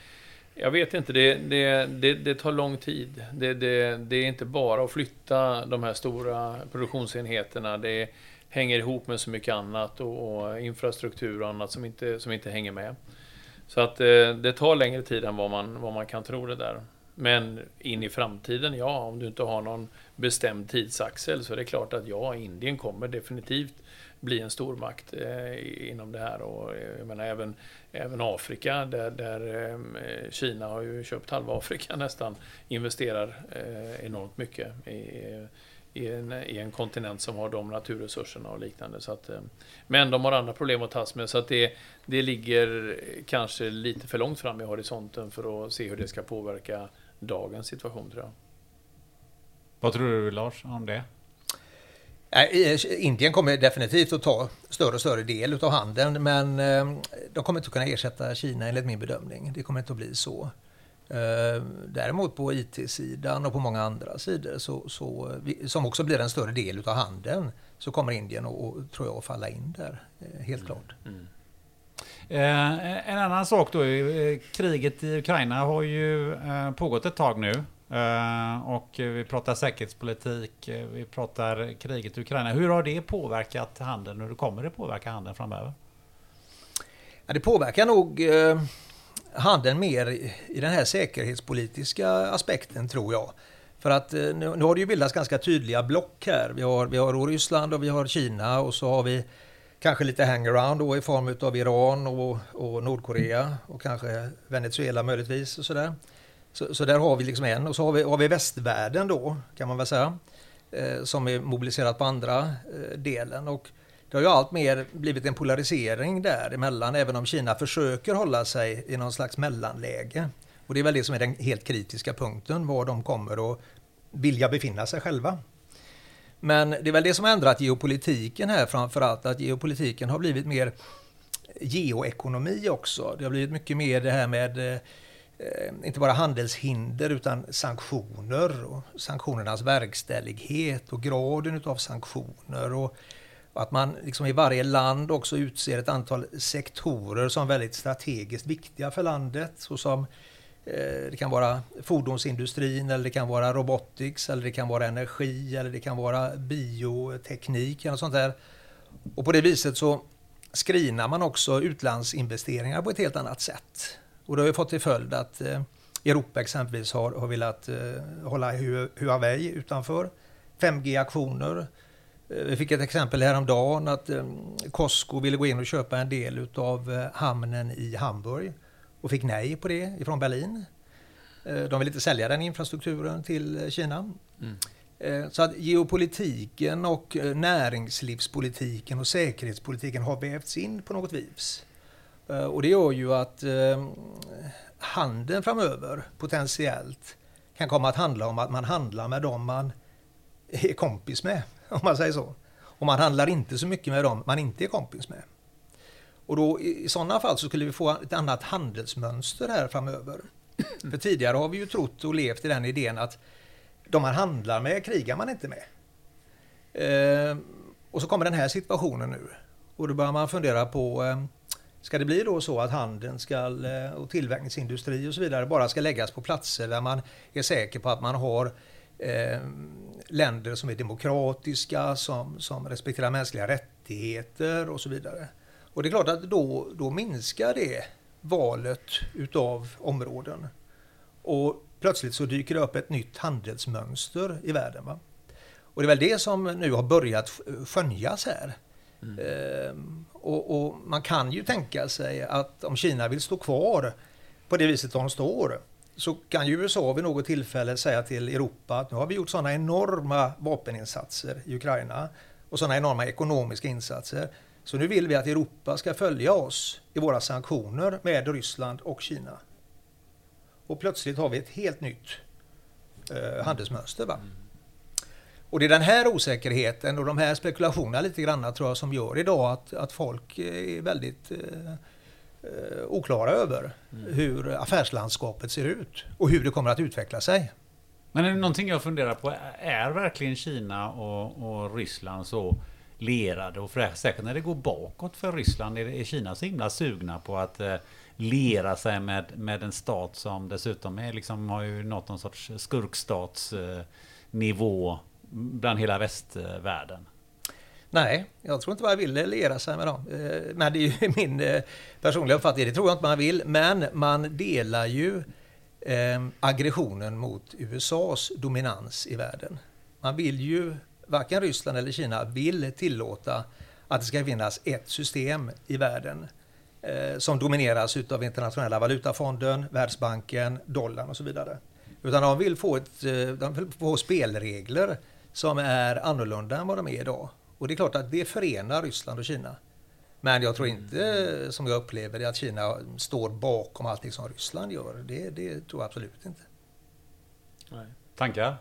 jag vet inte, det, det, det, det tar lång tid. Det, det, det, är inte bara att flytta de här stora produktionsenheterna. Det hänger ihop med så mycket annat och, och infrastruktur och annat som inte, som inte hänger med. Så att eh, det tar längre tid än vad man, vad man kan tro det där. Men in i framtiden, ja, om du inte har någon bestämd tidsaxel så är det klart att ja, Indien kommer definitivt bli en stormakt eh, inom det här. Och eh, jag menar även, även Afrika, där, där eh, Kina har ju köpt halva Afrika nästan, investerar eh, enormt mycket i, eh, i, en, i en kontinent som har de naturresurserna och liknande. Så att, eh, men de har andra problem att tas med, så att det, det ligger kanske lite för långt fram i horisonten för att se hur det ska påverka dagens situation tror jag. Vad tror du Lars om det? Indien kommer definitivt att ta större och större del av handeln men eh, de kommer inte att kunna ersätta Kina enligt min bedömning. Det kommer inte att bli så. Eh, däremot på IT-sidan och på många andra sidor så, så, som också blir en större del av handeln så kommer Indien att, tror jag, falla in där. Eh, helt klart. Mm. En annan sak då, kriget i Ukraina har ju pågått ett tag nu. Och vi pratar säkerhetspolitik, vi pratar kriget i Ukraina. Hur har det påverkat handeln? Hur kommer det påverka handeln framöver? Ja, det påverkar nog uh, handeln mer i den här säkerhetspolitiska aspekten tror jag. För att eh, nu, nu, har det ju bildats ganska tydliga block här. Vi har, vi har Ryssland och vi har Kina och så har vi kanske lite hangaround då i form av Iran och, och Nordkorea och kanske Venezuela möjligtvis och sådär. Så, så, där har vi liksom en och så har vi, har vi västvärlden då kan man väl säga eh, som är mobiliserat på andra eh, delen. Och det har ju allt mer blivit en polarisering däremellan även om Kina försöker hålla sig i någon slags mellanläge. Och det är väl det som är den helt kritiska punkten, var de kommer att vilja befinna sig själva. Men det är väl det som har ändrat geopolitiken här framförallt, att geopolitiken har blivit mer geoekonomi också. Det har blivit mycket mer det här med eh, inte bara handelshinder utan sanktioner och sanktionernas verkställighet och graden av sanktioner. Och, att man liksom i varje land också utser ett antal sektorer som är väldigt strategiskt viktiga för landet. Såsom eh, det kan vara fordonsindustrin, eller det kan vara robotics, eller det kan vara energi, eller det kan vara bioteknik eller sånt där. Och på det viset så screenar man också utlandsinvesteringar på ett helt annat sätt. Och det har ju fått till följd att eh, Europa exempelvis har, har velat eh, hålla Huawei utanför. 5G-aktioner. Eh, vi fick ett exempel häromdagen att eh, Costco ville gå in och köpa en del av eh, hamnen i Hamburg och fick nej på det ifrån Berlin. De vill inte sälja den infrastrukturen till Kina. Mm. Så att geopolitiken och näringslivspolitiken och säkerhetspolitiken har vävts in på något vis. Och det gör ju att eh, handeln framöver potentiellt kan komma att handla om att man handlar med dem man är kompis med, om man säger så. Och man handlar inte så mycket med dem man inte är kompis med. Och då i sådana fall så skulle vi få ett annat handelsmönster här framöver. För tidigare har vi ju trott och levt i den idén att de man handlar med krigar man inte med. Eh, och så kommer den här situationen nu. Och då börjar man fundera på eh, Ska det bli då så att handeln ska, eh, och tillverkningsindustri och så vidare bara ska läggas på platser där man är säker på att man har eh, länder som är demokratiska, som, som respekterar mänskliga rättigheter och så vidare. Och det är klart att då, då minskar det valet utav områden. Och plötsligt så dyker det upp ett nytt handelsmönster i världen. Va? Och det är väl det som nu har börjat skönjas här. Mm. Ehm, och, och, man kan ju tänka sig att om Kina vill stå kvar på det viset de står så kan ju USA vid något tillfälle säga till Europa att nu har vi gjort sådana enorma vapeninsatser i Ukraina och sådana enorma ekonomiska insatser. Så nu vill vi att Europa ska följa oss i våra sanktioner med Ryssland och Kina. Och plötsligt har vi ett helt nytt eh, handelsmönster. Va? Och det är den här osäkerheten och de här spekulationerna lite grann tror jag som gör idag att, att folk eh, är väldigt eh, eh, oklara över mm. hur affärslandskapet ser ut och hur det kommer att utveckla sig. Men är det någonting jag funderar på, är verkligen Kina och, och Ryssland så lerade? Och för säkert när det går bakåt för Ryssland, är, är Kina så himla sugna på att eh, lera sig med, med en stat som dessutom är, liksom, har ju nått någon sorts skurkstatsnivå eh, bland hela västvärlden? Nej, jag tror inte man vill liera sig med dem. Eh, men det är ju min eh, personliga uppfattning. Det tror jag inte man vill. Men man delar ju eh, aggressionen mot USAs dominans i världen. Man vill ju, varken Ryssland eller Kina vill tillåta att det ska finnas ett system i världen som domineras av internationella valutafonden, Världsbanken, dollarn och så vidare. Utan de vill få, ett, de vill få spelregler som är annorlunda än vad de är idag. Och det är klart att det förenar Ryssland och Kina. Men jag tror inte, som jag upplever det, att Kina står bakom allting som Ryssland gör. Det, det tror jag absolut inte. Nej. Tankar?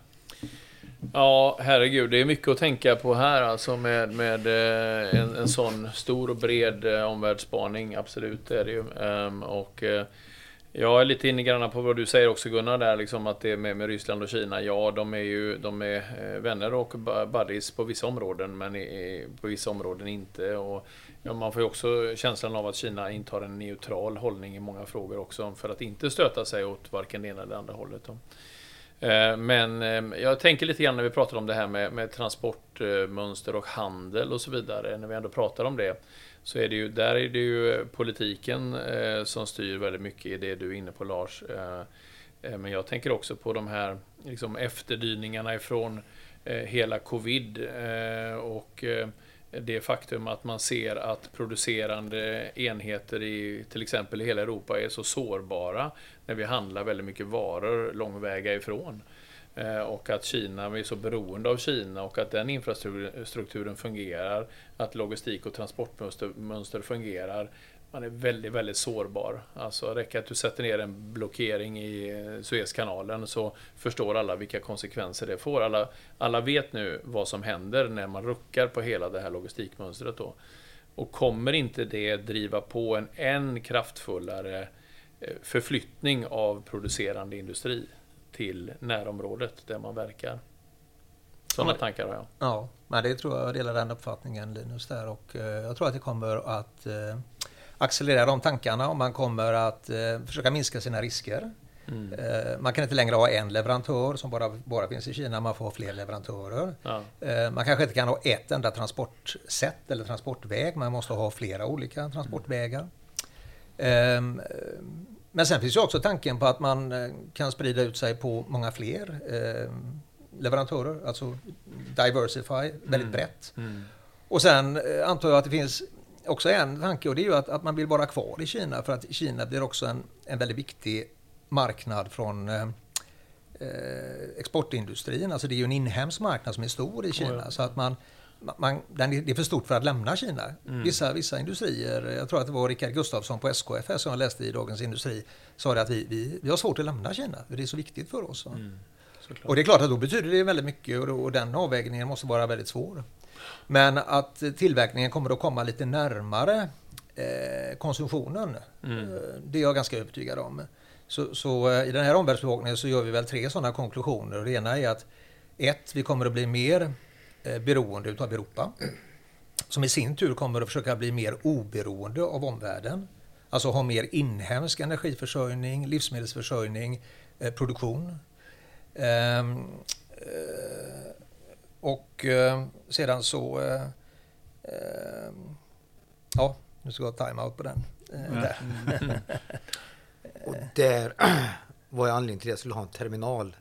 Ja, herregud, det är mycket att tänka på här alltså med, med eh, en, en sån stor och bred eh, omvärldsspaning. Absolut, det är det ju. Ehm, och eh, jag är lite inne grann på vad du säger också Gunnar, där liksom att det med, med Ryssland och Kina, ja de är ju de är eh, vänner och buddies på vissa områden men i, på vissa områden inte. Och, ja, man får ju också känslan av att Kina intar en neutral hållning i många frågor också för att inte stöta sig åt varken det ena eller andra hållet. Då. Eh, men eh, jag tänker lite grann när vi pratar om det här med, med transportmönster och handel och så vidare, när vi ändå pratar om det så är det ju, där är det ju eh, politiken eh, som styr väldigt mycket i det du är inne på Lars. Eh, eh, men jag tänker också på de här liksom, efterdyningarna ifrån eh, hela covid eh, och eh, det faktum att man ser att producerande enheter i till exempel hela Europa är så sårbara när vi handlar väldigt mycket varor långväga ifrån. Eh, och att Kina, vi är så beroende av Kina och att den infrastrukturen fungerar, att logistik och transportmönster fungerar. Man är väldigt, väldigt sårbar. Alltså räcker att du sätter ner en blockering i Suezkanalen så förstår alla vilka konsekvenser det får. Alla, alla vet nu vad som händer när man ruckar på hela det här logistikmönstret då. Och kommer inte det driva på en än kraftfullare eh, förflyttning av producerande industri? Till närområdet där man verkar. Sådana tankar har jag. Ja, men det tror jag delar den uppfattningen Linus där och eh, jag tror att det kommer att eh, accelerera de tankarna och man kommer att eh, försöka minska sina risker. Mm. Man kan inte längre ha en leverantör som bara, bara finns i Kina, man får ha fler leverantörer. Ja. Man kanske inte kan ha ett enda transportsätt eller transportväg, man måste ha flera olika transportvägar. Mm. Men sen finns ju också tanken på att man eh, kan sprida ut sig på många fler eh, leverantörer, alltså diversify väldigt mm. brett. Mm. Och sen eh, antar jag att det finns också en tanke och det är ju att, att man vill vara kvar i Kina för att Kina blir också en, en väldigt viktig marknad från eh, eh exportindustrin. Alltså det är ju en inhemsk marknad som är stor i Kina. Oh ja. Så att man, man, den det är för stort för att lämna Kina. Mm. Vissa, vissa industrier, jag tror att det var Rickard Gustafsson på SKF som jag läste i Dagens Industri, sa det att vi, vi, vi har svårt att lämna Kina, för det är så viktigt för oss. Mm. Och det är klart att då betyder det väldigt mycket och, då, och den avvägningen måste vara väldigt svår. Men att tillverkningen kommer att komma lite närmare eh, konsumtionen, mm. eh, det är jag ganska övertygad om. Så, så eh, i den här omvärldsbevakningen så gör vi väl tre sådana konklusioner. Det ena är att ett, vi kommer att bli mer beroende utav Europa. Som i sin tur kommer att försöka bli mer oberoende av omvärlden. Alltså ha mer inhemsk energiförsörjning, livsmedelsförsörjning, eh, produktion. Ehm, eh, och sedan så... Ehm, ja, nu ska jag ha time-out på den. Där. och där var jag anledningen till att jag skulle ha en terminal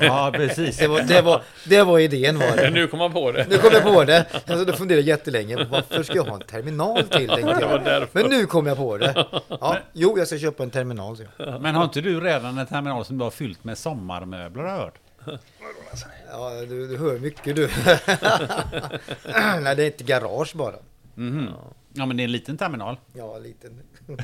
Ja, precis. Det var, det var, det var idén var det. Nu kom man på det. Nu kom jag på det. Alltså, då funderade jag jättelänge. Varför ska jag ha en terminal till? Men nu kom jag på det. Ja, jo, jag ska köpa en terminal. Så. Men har inte du redan en terminal som du har fyllt med sommarmöbler har jag hört? Ja, du, du hör mycket du. Nej, det är ett garage bara. Mhm. Ja, men det är en liten terminal. Ja, liten.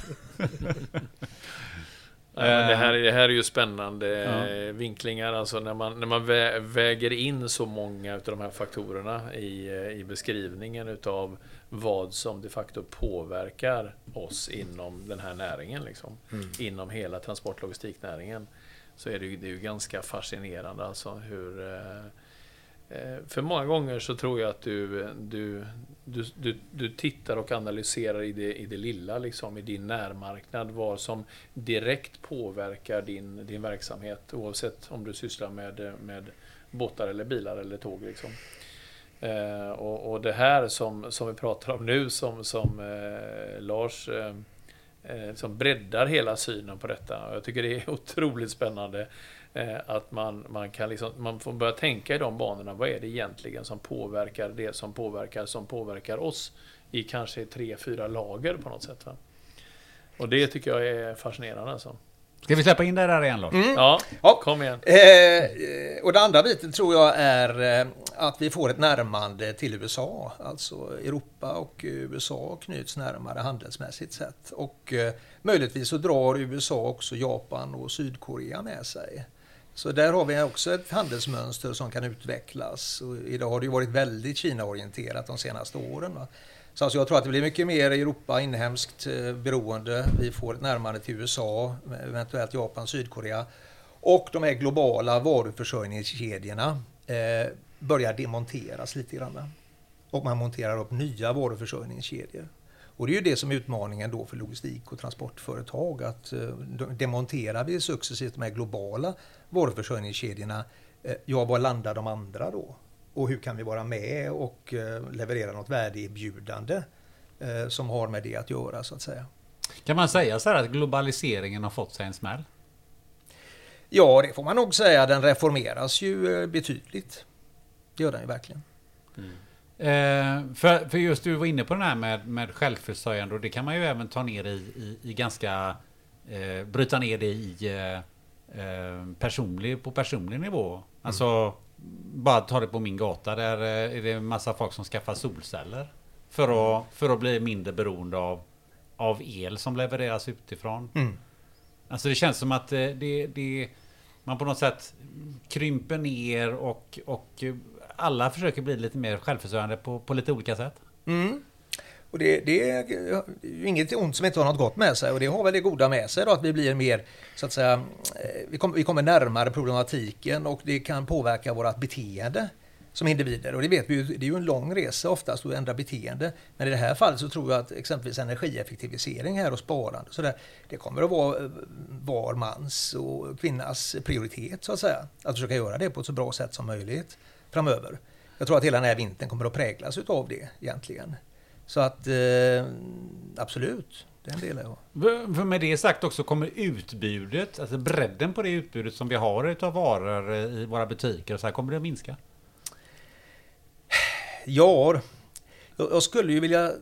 Men det, här, det här är ju spännande Ja. eh, vinklingar, alltså när man, när man vä väger in så många av de här faktorerna i, eh, i beskrivningen utav vad som de facto påverkar oss inom den här näringen, liksom. inom hela transportlogistiknäringen, så är det ju, det är ju ganska fascinerande alltså hur eh, eh, Eh, för många gånger så tror jag att du, du, du, du, du tittar och analyserar i det, i det lilla, liksom, i din närmarknad, vad som direkt påverkar din, din verksamhet, oavsett om du sysslar med, med båtar eller bilar eller tåg. Liksom. Eh, och, och det här som, som vi pratar om nu, som, som eh, Lars eh, eh som breddar hela synen på detta. Och Jag tycker det är otroligt spännande att man, man kan liksom, man får börja tänka i de banorna. Vad är det egentligen som påverkar det som påverkar, som påverkar oss i kanske tre, fyra lager på något sätt. Va? Och det tycker jag är fascinerande. Alltså. Ska vi släppa in det där igen Lars? Ja, Ja. kom igen. Eh, och det andra biten tror jag är eh, att vi får ett närmande till USA. Alltså Europa och USA knyts närmare handelsmässigt sett. Och eh, möjligtvis så drar USA också Japan och Sydkorea med sig. Så där har vi också ett handelsmönster som kan utvecklas. Och idag har det ju varit väldigt Kina-orienterat de senaste åren. Va? Så alltså jag tror att det blir mycket mer Europa inhemskt eh, beroende. Vi får ett närmande till USA, eventuellt Japan, Sydkorea. Och de här globala varuförsörjningskedjorna eh, börjar demonteras lite grann. Och man monterar upp nya varuförsörjningskedjor. Och det är ju det som är utmaningen då för logistik och transportföretag. Att eh, demonterar vi successivt de här globala varuförsörjningskedjorna, eh, ja var landar de andra då? Och hur kan vi vara med och eh, leverera något värdeerbjudande eh, som har med det att göra så att säga. Kan man säga så här att globaliseringen har fått sig en smäll? Ja, det får man nog säga. Den reformeras ju betydligt. Det gör den ju verkligen. Eh, för, för just du var inne på den här med, med självförsörjande och det kan man ju även ta ner i, i, i ganska... Eh, bryta ner det i eh, personlig, på personlig nivå. Alltså, bara ta det på min gata. Där eh, är det en massa folk som skaffar solceller. För att, för att bli mindre beroende av, av el som levereras utifrån. Mm. Alltså det känns som att eh, det, det, man på något sätt krymper ner och, och eh, alla försöker bli lite mer självförsörjande på, på lite olika sätt. Mm. Och det, det är ju inget ont som inte har något gott med sig och det har väl det goda med sig då att vi blir mer så att säga eh, vi kommer, vi kommer närmare problematiken och det kan påverka vårt beteende som individer och det vet vi ju, det är ju en lång resa oftast att ändra beteende. Men i det här fallet så tror jag att exempelvis energieffektivisering här och sparande så där, det kommer att vara eh, var mans och kvinnas prioritet så att säga. Att försöka göra det på ett så bra sätt som möjligt framöver. Jag tror att hela den här vintern kommer att präglas utav det egentligen. Så att eh, absolut, den delar jag. För med det sagt också kommer utbudet, alltså bredden på det utbudet som vi har utav varor eh, i våra butiker så här, kommer det att minska? Ja, jag jag skulle ju vilja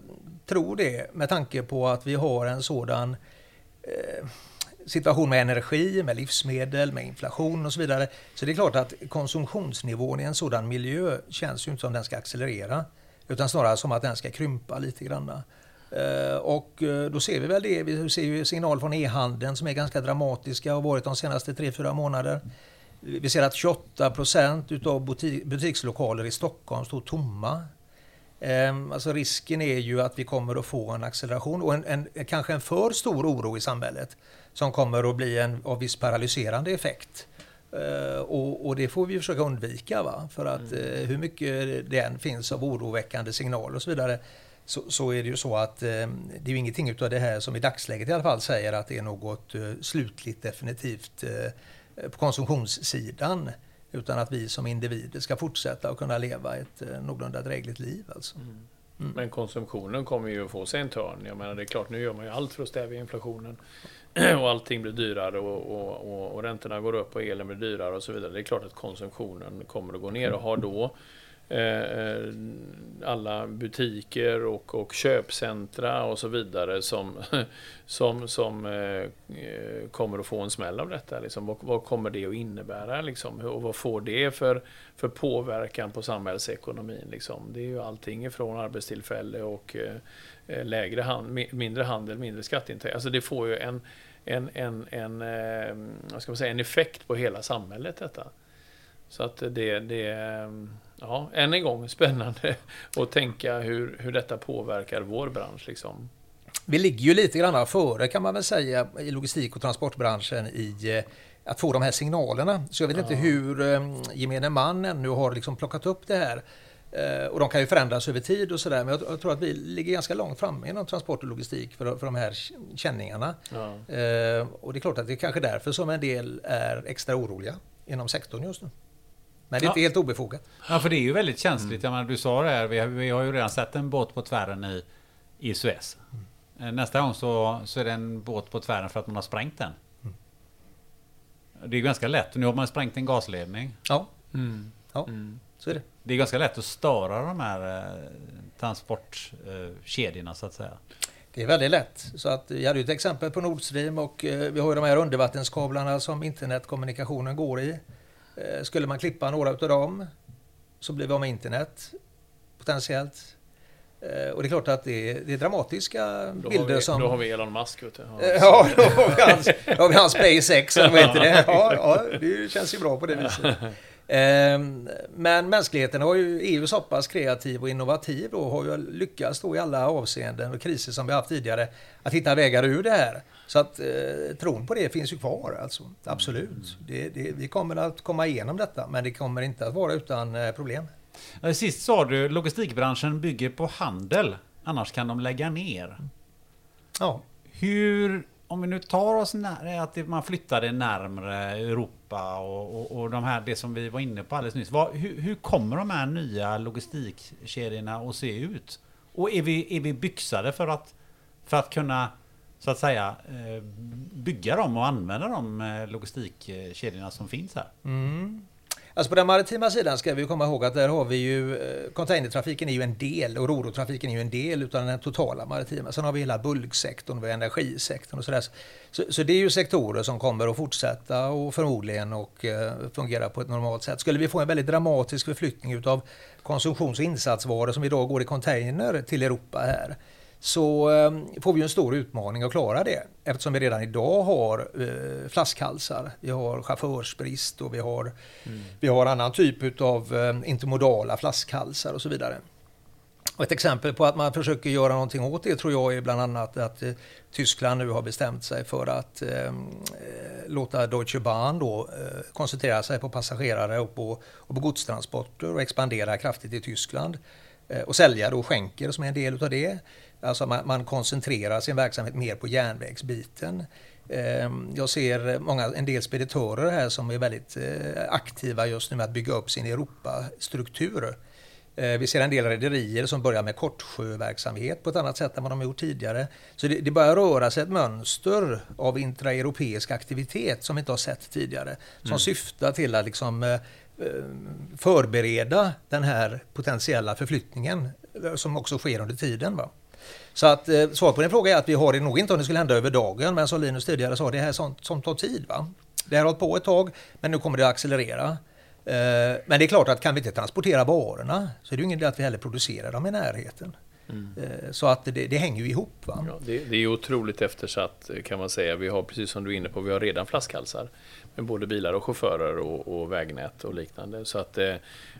tro det med tanke på att vi har en sådan eh, situation med energi, med livsmedel, med inflation och så vidare. Så det är klart att konsumtionsnivån i en sådan miljö känns ju inte som den ska accelerera. Utan snarare som att den ska krympa lite grann. Eh, och eh, då ser vi väl det. Vi ser ju signaler från e-handeln som är ganska dramatiska och har varit de senaste 3-4 månader. Vi ser att 28 procent utav butikslokaler i Stockholm står tomma. Ehm, alltså risken är ju att vi kommer att få en acceleration och en, en, kanske en för stor oro i samhället som kommer att bli en av viss paralyserande effekt. Eh, och, och det får vi försöka undvika. Va? För att eh, hur mycket det än finns av oroväckande signaler och så vidare så, så är det ju så att eh, det är ju ingenting utav det här som i dagsläget i alla fall säger att det är något slutligt definitivt på konsumtionssidan. Utan att vi som individer ska fortsätta att kunna leva ett någorlunda drägligt liv. Alltså. Mm. Men konsumtionen kommer ju att få sig en törn. Jag menar, det är klart, nu gör man ju allt för att stävja inflationen. och allting blir dyrare och, och, och, och räntorna går upp och elen blir dyrare och så vidare. Det är klart att konsumtionen kommer att gå ner och har då Eh, eh alla butiker och, och köpcentra och så vidare som, som, som eh, eh, kommer att få en smäll av detta. Liksom. Vad, vad kommer det att innebära? Liksom? Och vad får det för, för påverkan på samhällsekonomin? Liksom? Det är ju allting ifrån arbetstillfälle och eh, lägre hand, mindre handel, mindre skatteintäkter. Alltså det får ju en, en, en, en, vad ska man säga, en effekt på hela samhället detta. Så att det, det ja, än en gång spännande att tänka hur, hur detta påverkar vår bransch. Liksom. Vi ligger ju lite grann före kan man väl säga i logistik och transportbranschen i eh, att få de här signalerna. Så jag vet ja. inte hur eh, gemene man ännu har liksom plockat upp det här. Eh, och de kan ju förändras över tid och sådär. Men jag, tror att vi ligger ganska långt fram inom transport och logistik för, för de här känningarna. Ja. och det är klart att det är kanske därför som en del är extra oroliga inom sektorn just nu. Men det är ja. inte helt obefogat. Ja, för det är ju väldigt känsligt. Mm. Jag menar, du sa det här, vi har, vi har ju redan sett en båt på tvären i, i Suez. Mm. Nästa gång så, så är det en båt på tvären för att man har sprängt den. Mm. Det är ganska lätt. Nu har man sprängt en gasledning. Ja, mm. ja mm. Så är det. Det är ganska lätt att störa de här eh, transportkedjorna så att säga. Det är väldigt lätt. Så att vi hade ett exempel på Nord Stream och eh, vi har ju de här undervattenskablarna som internetkommunikationen går i. Eh, skulle man klippa några av dem så blir vi av med internet potentiellt. Och det är klart att det är, det är dramatiska då bilder vi, som... Då har vi Elon Musk. Du. Ja, då har vi hans, då har vi hans SpaceX, eller vad heter det? Ja, ja, det känns ju bra på det viset. Ehm, men mänskligheten har ju, är ju så pass kreativ och innovativ och har ju lyckats då i alla avseenden och kriser som vi haft tidigare att hitta vägar ur det här. Så att eh, tron på det finns ju kvar alltså. Absolut. Mm. Det, det, vi kommer att komma igenom detta men det kommer inte att vara utan eh, problem. Sist sa du logistikbranschen bygger på handel. Annars kan de lägga ner. Ja. Hur, om vi nu tar oss nära, eh, att man flyttar det närmre Europa och, och, och de här, det som vi var inne på alldeles nyss. Vad, hur, hur, kommer de här nya logistikkedjorna att se ut? Och är vi, är vi byxade för att, för att kunna så att säga eh, bygga dem och använda de eh, logistikkedjorna som finns här. Mm. Alltså på den maritima sidan ska vi komma ihåg att där har vi ju eh, containertrafiken är ju en del och rorotrafiken är ju en del utav den totala maritima. Sen har vi hela bulksektorn, vi har energisektorn och sådär. Så, så det är ju sektorer som kommer att fortsätta och förmodligen och eh, fungera på ett normalt sätt. Skulle vi få en väldigt dramatisk förflyttning utav konsumtions och insatsvaror som idag går i container till Europa här så ehm, får vi en stor utmaning att klara det eftersom vi redan idag har eh, flaskhalsar. Vi har chaufförsbrist och vi har, mm. vi har annan typ av eh, intermodala flaskhalsar och så vidare. Och ett exempel på att man försöker göra någonting åt det tror jag är bland annat att eh, Tyskland nu har bestämt sig för att ehm, eh, låta Deutsche Bahn då, eh, koncentrera sig på passagerare och på, och på godstransporter och expandera kraftigt i Tyskland. Eh, och sälja då skänker som är en del av det. Alltså man, man koncentrerar sin verksamhet mer på järnvägsbiten. Ehm, jag ser många, en del speditörer här som är väldigt eh, aktiva just nu med att bygga upp sin Europastruktur. Eh, vi ser en del rederier som börjar med kortsjöverksamhet på ett annat sätt än vad de gjort tidigare. Så det, det börjar röra sig ett mönster av intraeuropeisk aktivitet som vi inte har sett tidigare. Som mm. syftar till att liksom, eh, förbereda den här potentiella förflyttningen som också sker under tiden. Va? Så att eh, svaret på din fråga är att vi har det nog inte om det skulle hända över dagen, men som Linus tidigare sa, det här är sånt som tar tid. Va? Det har hållit på ett tag, men nu kommer det att accelerera. Eh, men det är klart att kan vi inte transportera varorna så är det ju ingen idé att vi heller producerar dem i närheten. Mm. Eh, så att det, det, hänger ju ihop. Va? Ja, det, det är otroligt eftersatt kan man säga. Vi har, precis som du är inne på, vi har redan flaskhalsar med både bilar och chaufförer och, och vägnät och liknande. Så att,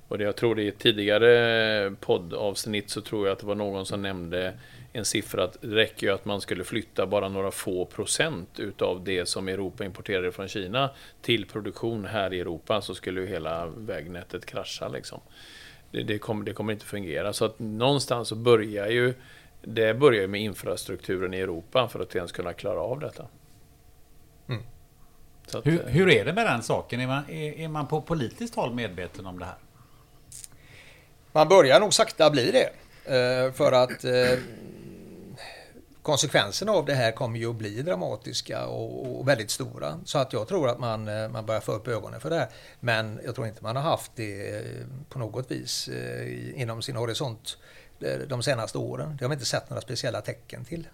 och det, jag tror det i ett tidigare poddavsnitt så tror jag att det var någon som nämnde en siffra att det räcker ju att man skulle flytta bara några få procent utav det som Europa importerade från Kina till produktion här i Europa så skulle ju hela vägnätet krascha liksom. Det, det, kommer, det kommer inte fungera. Så att någonstans så börjar ju det börjar med infrastrukturen i Europa för att ens kunna klara av detta. Mm. Att, hur, hur, är det med den saken? Är man, är, är man på politiskt håll medveten om det här? Man börjar nog sakta bli det. Eh, för att eh, konsekvenserna av det här kommer ju att bli dramatiska och, och, väldigt stora. Så att jag tror att man, eh, man börjar få upp ögonen för det här. Men jag tror inte man har haft det eh, på något vis eh, inom sin horisont de senaste åren. Det har vi inte sett några speciella tecken till.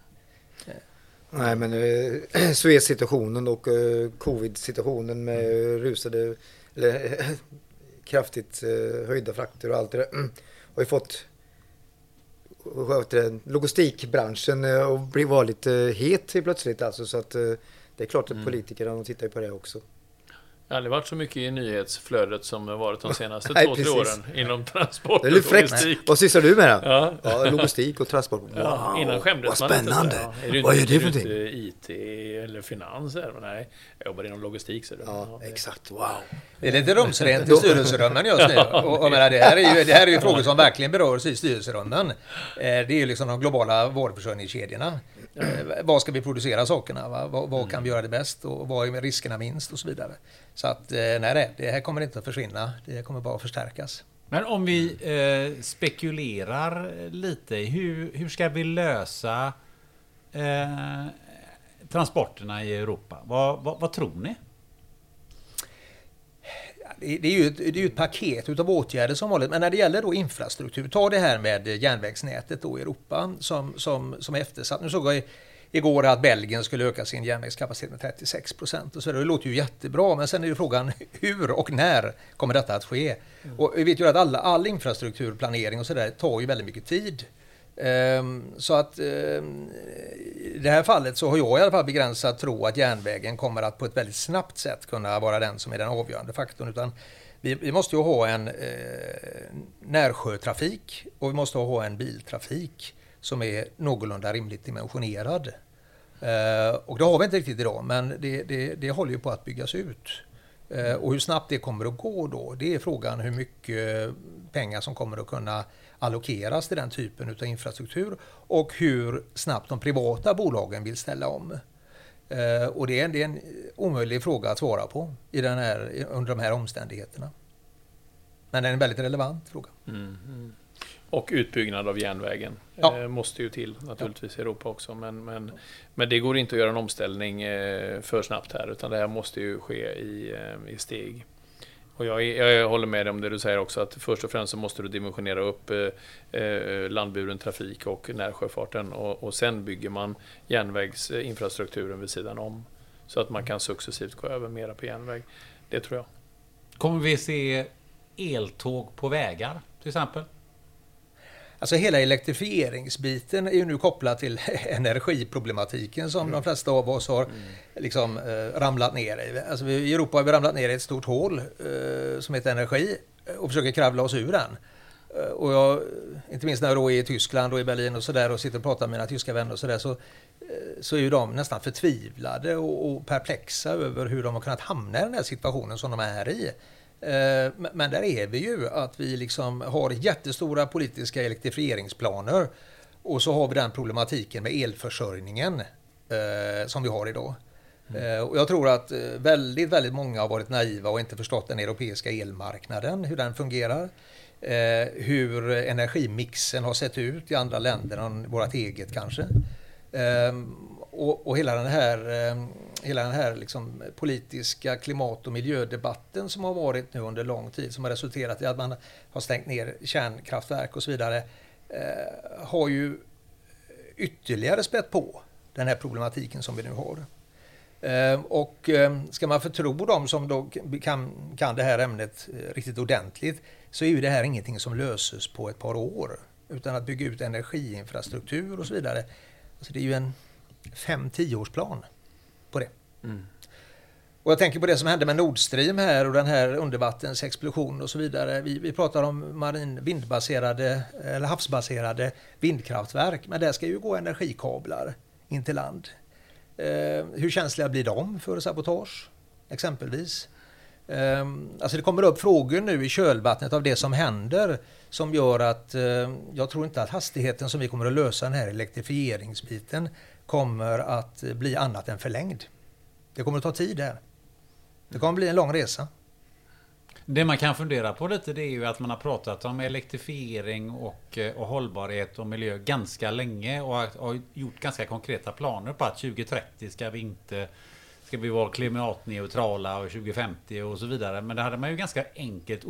Nej, men eh, Suez-situationen och eh, covid-situationen med rusade, eller kraftigt eh, höjda frakter och allt det där har ju fått logistikbranschen eh, och var lite het plötsligt alltså. Så att eh, det är klart att mm. politikerna de tittar på det också. Det har aldrig varit så mycket i nyhetsflödet som det varit de senaste Nej, två, tre åren inom transport och logistik. Vad sysslar du med då? Ja. ja logistik och transport. Wow, ja, innan skämdes vad spännande. Man inte, ja, är vad gör du för någonting? IT eller finanser? Nej, jag jobbar inom logistik. Så ja, ja, exakt. Wow. Det är lite rumsrent i styrelserummen just nu. Och, och menar, det, här är ju, det här är ju frågor som verkligen berör styrelserummen. Eh, det är ju liksom de globala varuförsörjningskedjorna. Eh, var ska vi producera sakerna? Va? Var, var, kan vi göra det bäst? Och var är riskerna minst? Och så vidare. Så att eh, nej, det här kommer inte att försvinna. Det kommer bara att förstärkas. Men om vi eh, spekulerar lite. Hur, hur ska vi lösa eh, transporterna i Europa? Vad, vad, vad tror ni? Det är ju ett, det är ett paket utav åtgärder som vanligt. Men när det gäller då infrastruktur, ta det här med järnvägsnätet då i Europa som, som, som är eftersatt. Nu såg jag igår att Belgien skulle öka sin järnvägskapacitet med 36 procent. Och så det låter ju jättebra, men sen är ju frågan hur och när kommer detta att ske? Mm. Och vi vet ju att alla, all infrastrukturplanering och så där tar ju väldigt mycket tid. Ehm, så att ehm, i det här fallet så har jag i alla fall begränsat tro att järnvägen kommer att på ett väldigt snabbt sätt kunna vara den som är den avgörande faktorn. Utan vi, vi måste ju ha en eh, närsjötrafik och vi måste ha en biltrafik som är någorlunda rimligt dimensionerad. Eh, och det har vi inte riktigt idag, men det, det, det håller ju på att byggas ut. Eh, och hur snabbt det kommer att gå då, det är frågan hur mycket pengar som kommer att kunna allokeras till den typen av infrastruktur och hur snabbt de privata bolagen vill ställa om. Eh, och det är, en, det är en omöjlig fråga att svara på i den här, under de här omständigheterna. Men det är en väldigt relevant fråga. Mm, mm. Och utbyggnad av järnvägen ja. eh, måste ju till naturligtvis ja. i Europa också. Men, men, men det går inte att göra en omställning eh, för snabbt här utan det här måste ju ske i, i steg. Och jag, jag, håller med dig om det du säger också att först och främst så måste du dimensionera upp eh, eh, landburen trafik och närsjöfarten och, och sen bygger man järnvägsinfrastrukturen vid sidan om. Så att man kan successivt gå över mera på järnväg. Det tror jag. Kommer vi se eltåg på vägar till exempel? Alltså hela elektrifieringsbiten är ju nu kopplad till energiproblematiken som mm. de flesta av oss har mm. liksom, eh, ramlat ner i. Alltså vi, I Europa har vi ramlat ner i ett stort hål eh, som heter energi och försöker kravla oss ur den. Eh, och jag, inte minst när jag då är i Tyskland och i Berlin och sådär och sitter och pratar med mina tyska vänner och sådär så, eh, så är ju de nästan förtvivlade och, och perplexa över hur de har kunnat hamna i den här situationen som de är i. Eh, men där är vi ju att vi liksom har jättestora politiska elektrifieringsplaner och så har vi den problematiken med elförsörjningen eh, som vi har idag. Mm. Eh, och jag tror att väldigt, väldigt många har varit naiva och inte förstått den europeiska elmarknaden, hur den fungerar. hur energimixen har sett ut i andra länder än vårt eget kanske. och, och hela den här hela den här liksom politiska klimat och miljödebatten som har varit nu under lång tid, som har resulterat i att man har stängt ner kärnkraftverk och så vidare, eh, har ju ytterligare spett på den här problematiken som vi nu har. Eh, och eh, ska man förtro dem som då kan, kan det här ämnet eh, riktigt ordentligt så är ju det här ingenting som löses på ett par år. Utan att bygga ut energiinfrastruktur och så vidare. Alltså det är ju en fem-tioårsplan. årsplan. Mm. Och jag tänker på det som hände med Nord Stream här och den här undervattensexplosionen och så vidare. Vi, vi pratar om marin vindbaserade eller havsbaserade vindkraftverk, men där ska ju gå energikablar in till land. Eh, hur känsliga blir de för sabotage, exempelvis? Eh, alltså det kommer upp frågor nu i kölvattnet av det som händer som gör att eh, jag tror inte att hastigheten som vi kommer att lösa den här elektrifieringsbiten kommer att eh, bli annat än förlängd. Det kommer att ta tid här. Det kommer att bli en lång resa. Det man kan fundera på lite det är ju att man har pratat om elektrifiering och, eh, och hållbarhet och miljö ganska länge och har, gjort ganska konkreta planer på att 2030 ska vi inte ska vi vara klimatneutrala och 2050 och så vidare. Men det hade man ju ganska enkelt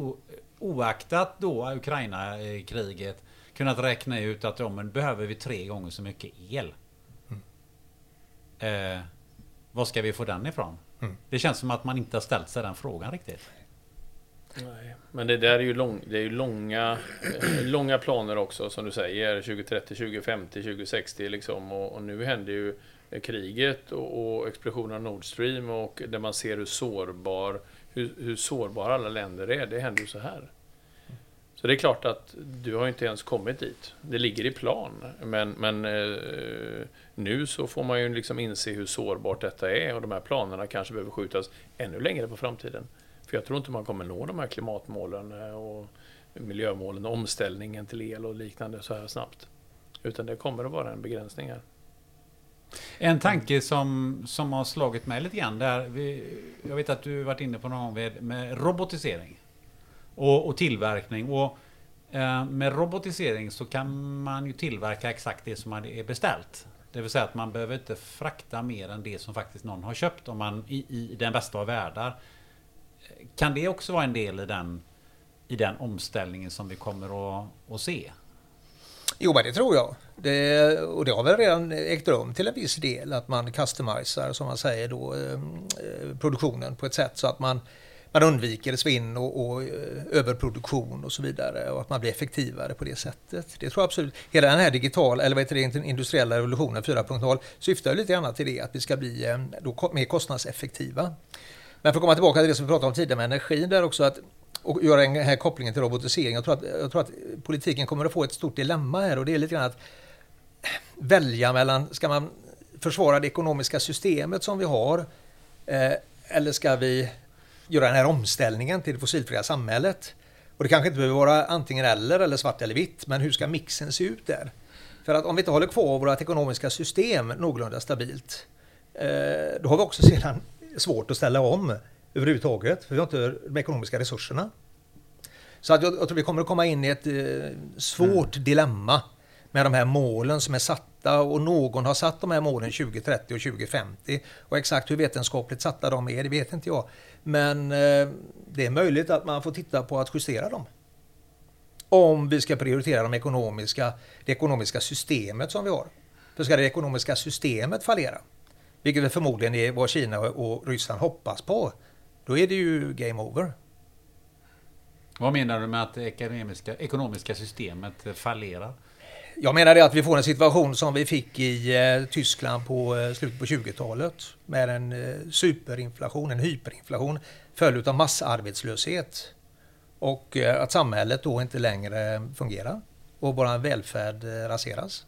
oaktat då Ukraina-kriget kunnat räkna ut att ja, men behöver vi tre gånger så mycket el. Mm. Eh, var ska vi få den ifrån? Mm. Det känns som att man inte har ställt sig den frågan riktigt. Nej, men det där är ju, lång, det är ju långa, eh, långa planer också som du säger. 2030, 2050, 2060 liksom. Och, och nu händer ju kriget och, och explosionen av Nord Stream och där man ser hur sårbar hur, hur sårbara alla länder är. Det händer ju så här. Så det är klart att du har inte ens kommit dit. Det ligger i plan. Men, men eh, nu så får man ju liksom inse hur sårbart detta är och de här planerna kanske behöver skjutas ännu längre på framtiden. För jag tror inte man kommer nå de här klimatmålen eh, och miljömålen, omställningen till el och liknande så här snabbt. Utan det kommer att vara en begränsning här. En tanke som, som har slagit mig lite grann där. Vi, jag vet att du varit inne på någon gång med, med robotisering. Och, och tillverkning. Och eh, med robotisering så kan man ju tillverka exakt det som man är beställt. Det vill säga att man behöver inte frakta mer än det som faktiskt någon har köpt om man i, i den bästa av världar. Kan det också vara en del i den, i den omställningen som vi kommer att, att se? Jo, men det tror jag. Det, och det har väl redan ägt rum till en viss del att man customisar, som man säger då, eh, produktionen på ett sätt så att man, man undviker svinn och, och eh, överproduktion och så vidare och att man blir effektivare på det sättet. Det tror jag absolut. Hela den här digitala, eller vad heter det, industriella revolutionen 4.0 syftar lite grann till det, att vi ska bli eh, då mer kostnadseffektiva. Men för att komma tillbaka till det som vi pratade om tidigare med energin där också, att och göra den här kopplingen till robotisering. Jag tror, att, jag tror att politiken kommer att få ett stort dilemma här och det är lite grann att välja mellan, ska man försvara det ekonomiska systemet som vi har eh, eller ska vi göra den här omställningen till det fossilfria samhället? Och det kanske inte behöver vara antingen eller eller svart eller vitt, men hur ska mixen se ut där? För att om vi inte håller kvar vårt ekonomiska system någorlunda stabilt, eh, då har vi också sedan svårt att ställa om överhuvudtaget, för vi har inte de ekonomiska resurserna. Så att jag, jag tror vi kommer att komma in i ett eh, svårt mm. dilemma med de här målen som är satta och någon har satt de här målen 2030 och 2050. Och exakt hur vetenskapligt satta de är, det vet inte jag. Men eh, det är möjligt att man får titta på att justera dem. Om vi ska prioritera de ekonomiska, det ekonomiska systemet som vi har. För ska det ekonomiska systemet fallera, vilket förmodligen är vad Kina och Ryssland hoppas på, då är det ju game over. Vad menar du med att det ekonomiska, ekonomiska systemet fallerar? Jag menar det att vi får en situation som vi fick i eh, Tyskland på eh, slutet på 20-talet med en eh, superinflation, en hyperinflation följd av massarbetslöshet. Och eh, att samhället då inte längre fungerar och vår välfärd eh, raseras.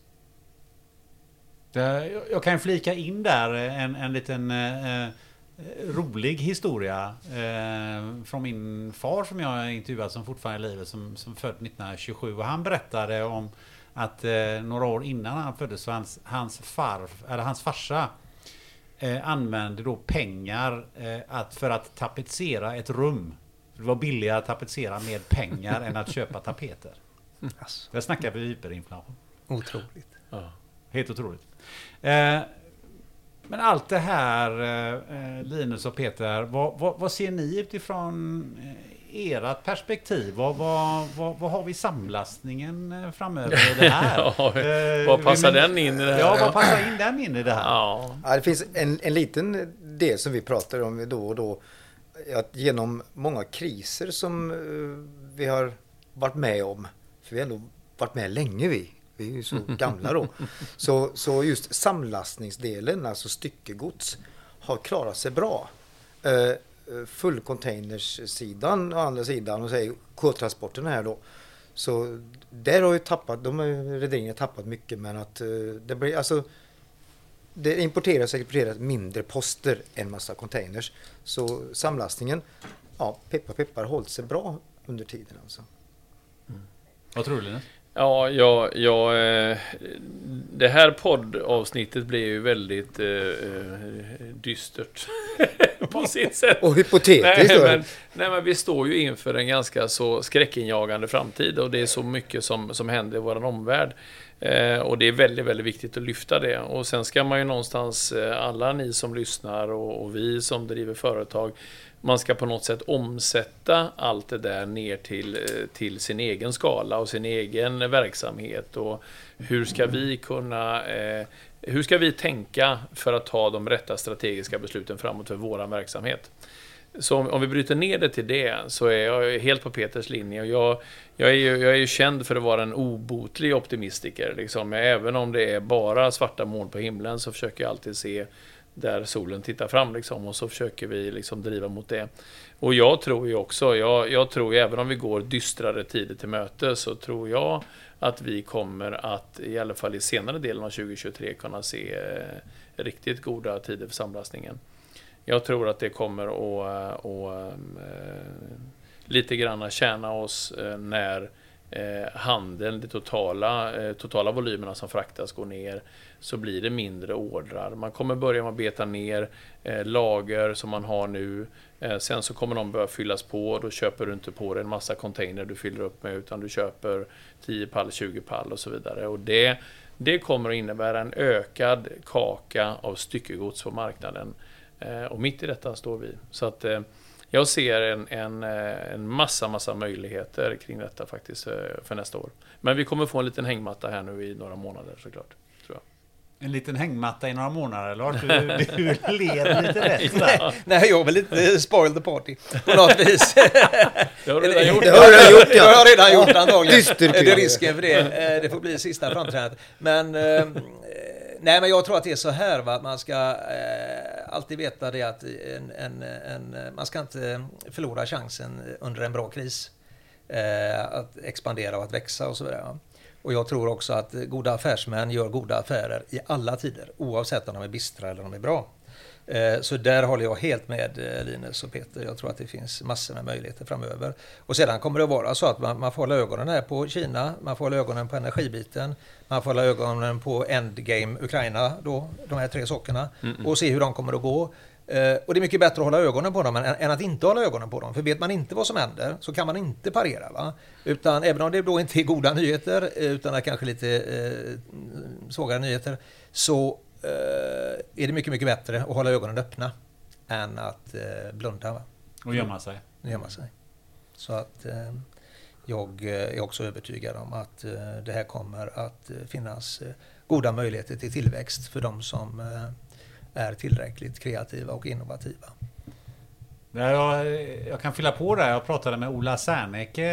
Jag kan flika in där en, en liten eh, eh rolig historia eh, från min far som jag intervjuat som fortfarande är i livet som, som född 1927 och han berättade om att eh, några år innan han föddes så hans, hans, far, eller hans farsa eh, använde då pengar eh, att, för att tapetsera ett rum. Det var billigare att tapetsera med pengar än att köpa tapeter. Alltså. Jag snackar för hyperinflation. Otroligt. Ja. Helt otroligt. Eh, men allt det här, eh, Linus och Peter, vad, vad, vad ser ni utifrån eh, ert perspektiv? Vad, vad, vad, vad har vi samlastningen eh, framöver i det här? ja, vad passar den in i det här? Ja, vad passar in den in i det här? Ja. ja det finns en, en liten del som vi pratar om då och då. Att genom många kriser som vi har varit med om, för vi har ändå varit med länge vi, vi är ju så gamla då. Så, så just samlastningsdelen, alltså styckegods, har klarat sig bra. Uh, Fullcontainersidan å andra sidan, och säger K-transporterna här då. Så där har ju tappat, de har rederierna tappat mycket men att uh, det blir alltså det importeras och exporteras mindre poster än massa containers. Så samlastningen, ja, peppar peppar, hållit sig bra under tiden alltså. Mm. Vad tror du Linus? Ja, ja, ja, eh, det här poddavsnittet blev ju väldigt eh, eh dystert. på sitt sätt. Och hypotetiskt Nej men, nej, men vi står ju inför en ganska så skräckinjagande framtid och det är så mycket som, som händer i vår omvärld. Eh, och det är väldigt, väldigt viktigt att lyfta det. Och sen ska man ju någonstans, eh, alla ni som lyssnar och, och vi som driver företag, man ska på något sätt omsätta allt det där ner till, eh, till sin egen skala och sin egen verksamhet. Och hur ska vi kunna eh, hur ska vi tänka för att ta de rätta strategiska besluten framåt för vår verksamhet? Så om, om, vi bryter ner det till det så är jag helt på Peters linje. Och jag, jag, är ju, jag är ju känd för att vara en obotlig optimistiker. Liksom. Även om det är bara svarta moln på himlen så försöker jag alltid se där solen tittar fram liksom, och så försöker vi liksom driva mot det. Och jag tror ju också, jag, jag tror ju även om vi går dystrare tider till möte så tror jag att vi kommer att, i alla fall i senare delen av 2023, kunna se eh, riktigt goda tider för samlastningen. Jag tror att det kommer att, eh, att eh, lite grann tjäna oss när handeln, de totala, totala volymerna som fraktas går ner, så blir det mindre ordrar. Man kommer börja med att beta ner lager som man har nu. Eh, sen så kommer de börja fyllas på och då köper du inte på dig en massa container du fyller upp med utan du köper 10 pall, 20 pall och så vidare. Och det, det kommer att innebära en ökad kaka av styckegods på marknaden. Eh, och mitt i detta står vi. Så att eh, jag ser en, en, en massa, massa möjligheter kring detta faktiskt för nästa år. Men vi kommer få en liten hängmatta här nu i några månader såklart. En liten hängmatta i några månader, Lars. Du, du ler lite rätt där. Nej, jag vill inte spoil the party på något vis. det har du redan gjort. Det har du gjort, ja. Det har jag redan gjort antagligen. Det är risken för det. Det får bli sista framträdandet. Men Nej, men jag tror att det är så här, va? man ska eh, alltid veta det att en, en, en, man ska inte förlora chansen under en bra kris. Eh, att expandera och att växa och så vidare. Och jag tror också att goda affärsmän gör goda affärer i alla tider, oavsett om de är bistra eller om de är bra. Eh, så där håller jag helt med eh, Linus och Peter. Jag tror att det finns massor med möjligheter framöver. Och sedan kommer det att vara så att man, man får hålla ögonen här på Kina, man får hålla ögonen på energibiten, man får hålla ögonen på Endgame Ukraina, då, de här tre sakerna, mm -mm. och se hur de kommer att gå. Eh, och det är mycket bättre att hålla ögonen på dem än, än, att inte hålla ögonen på dem. För vet man inte vad som händer så kan man inte parera. Va? Utan även om det då inte är goda nyheter, utan är kanske lite eh, svagare nyheter, så Eh, är det mycket, mycket bättre att hålla ögonen öppna än att eh, blunda. Va? Och gömma sig. Gömma sig. Så att eh, jag är också övertygad om att det här kommer att finnas goda möjligheter till tillväxt för de som är tillräckligt kreativa och innovativa. Jag, jag kan fylla på där. Jag pratade med Ola Serneke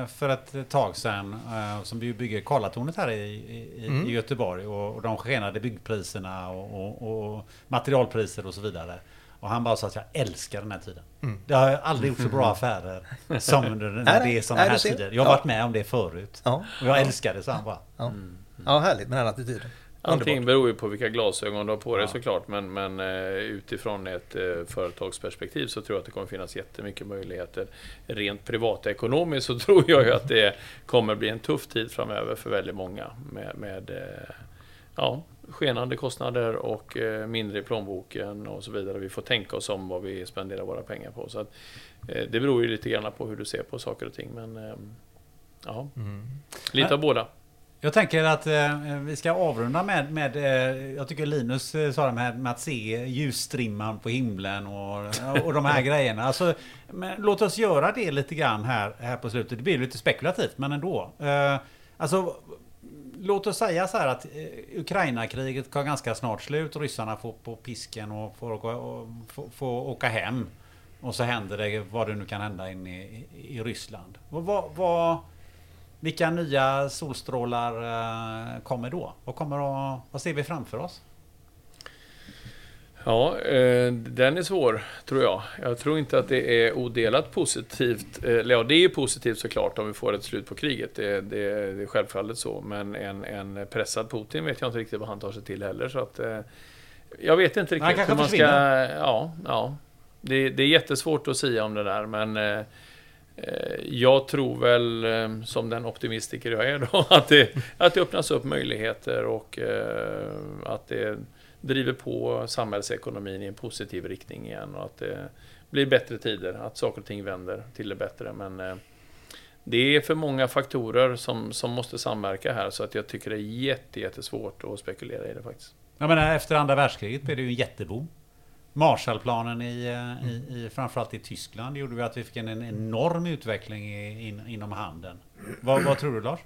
eh, för ett tag sedan. Eh, som bygger Karlatornet här i, i, mm. i Göteborg. Och, och de skenade byggpriserna och, och, och, materialpriser och så vidare. Och han bara sa att jag älskar den här tiden. Mm. Jag har aldrig gjort så bra affärer som under när det är sådana här tider. Jag har varit med om det förut. Ja. Och jag älskar det, sa han bara. Ja, ja härligt med den attityden. Allting beror ju på vilka glasögon du har på dig ja. såklart. Men, men uh, utifrån ett uh, företagsperspektiv så tror jag att det kommer finnas jättemycket möjligheter. Rent privatekonomiskt så tror jag ju att det kommer bli en tuff tid framöver för väldigt många. Med, med uh, ja, skenande kostnader och mindre i plånboken och så vidare. Vi får tänka oss om vad vi spenderar våra pengar på. Så att, det beror ju lite grann på hur du ser på saker och ting. Men ja, mm. lite av båda. Jag tänker att eh, vi ska avrunda med, med eh, jag tycker Linus eh, sa det med, med att se ljusstrimman på himlen och, och de här grejerna. Alltså, låt oss göra det lite grann här, här på slutet. Det blir lite spekulativt, men ändå. Eh, alltså, låt oss säga så här att eh, Ukraina-kriget tar ganska snart slut. Ryssarna får på pisken och får, åka, och, får, får åka hem. Och så händer det vad det nu kan hända inne i, i Ryssland. vad, vad vilka nya solstrålar eh, kommer då? Vad, kommer att, vad ser vi framför oss? Ja, eh, den är svår, tror jag. Jag tror inte att det är odelat positivt. Eh, ja, det är positivt såklart om vi får ett slut på kriget. Det, det, det är självfallet så. Men en, en, pressad Putin vet jag inte riktigt vad han tar sig till heller. Så att, jag vet inte riktigt hur man ska... Ja, ja. Det, det, är jättesvårt att säga om det där, men Eh, jag tror väl, eh, som den optimistiker jag är då, att det, att det öppnas upp möjligheter och eh, att det, driver på samhällsekonomin i en positiv riktning igen och att det blir bättre tider, att saker och ting vänder till det bättre. Men det är för många faktorer som, som måste samverka här så att jag tycker det är jätte, jättesvårt att spekulera i det faktiskt. Jag menar, efter andra världskriget blev det ju en jätteboom. Marshallplanen i, eh, i, i framförallt i Tyskland gjorde att vi fick en, en enorm utveckling i, in, inom handeln. Vad, vad tror du Lars?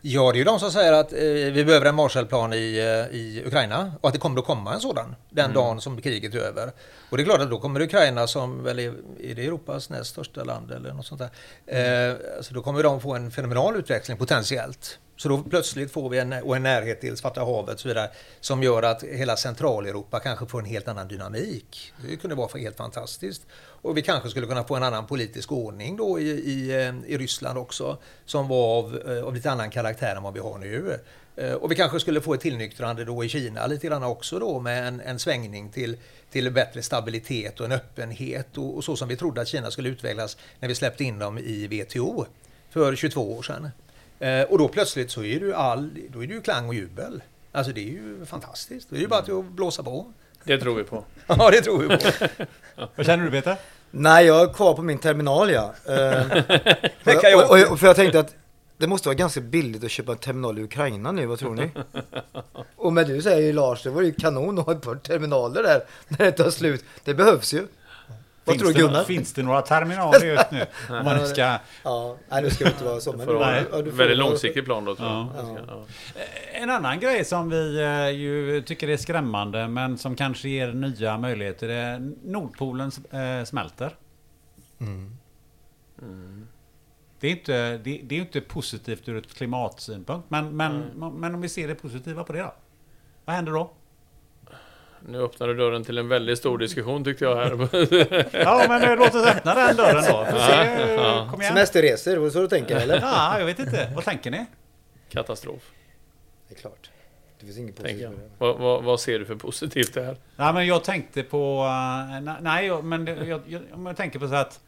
Ja, det är ju de som säger att eh, vi behöver en Marshallplan i, eh, i Ukraina och att det kommer att komma en sådan den mm. dagen som kriget är över. Och det är klart att då kommer Ukraina som väl är, är det Europas näst största land eller något sånt där. Eh, alltså då kommer de få en fenomenal utveckling potentiellt. Så då plötsligt får vi en, och en närhet till Svarta havet och så vidare som gör att hela Centraleuropa kanske får en helt annan dynamik. Det kunde vara helt fantastiskt. Och vi kanske skulle kunna få en annan politisk ordning då i, i, eh, i Ryssland också som var av, eh, av lite annan karaktär än vad vi har nu. Eh, och vi kanske skulle få ett tillnyktrande då i Kina lite grann också då med en, en svängning till, till bättre stabilitet och en öppenhet och, och så som vi trodde att Kina skulle utvecklas när vi släppte in dem i WTO för 22 år sedan. Eh, och då plötsligt så är ju all, då är det ju klang och jubel. Alltså det är ju fantastiskt. Det är ju bara att blåsa på. Det tror vi på. ja, det tror vi på. Vad känner du Peter? Nej, jag är kvar på min terminal ja. Eh, och, och, och, för jag tänkte att det måste vara ganska billigt att köpa en terminal i Ukraina nu, vad tror ni? Och med du säger ju Lars, det var ju kanon att ha ett par terminaler där när det tar slut. Det behövs ju. Vad finns tror du Gunnar? finns det några terminaler just nu? Om man ska... Ja, nej nu ska det inte vara så. Men du, nej. Du väldigt långsiktig plan då tror ja. jag. Ja. En annan grej som vi eh, ju tycker är skrämmande men som kanske ger nya möjligheter är Nordpolen eh, smälter. Mm. Mm. Det är inte, det, det, är inte positivt ur ett klimatsynpunkt men, men, mm. men om vi ser det positiva på det då? Vad händer då? Nu öppnar du dörren till en väldigt stor diskussion tyckte jag här. ja, men eh, låt oss öppna den dörren då. Se, ja. Kom igen. Semesterresor, var det så du tänker eller? Ja, jag vet inte. Vad tänker ni? Katastrof. Det är klart. Det finns inget positivt vad, vad, vad, ser du för positivt det här? Nej, men jag tänkte på... Uh, nej, men jag, jag, jag tänker på så att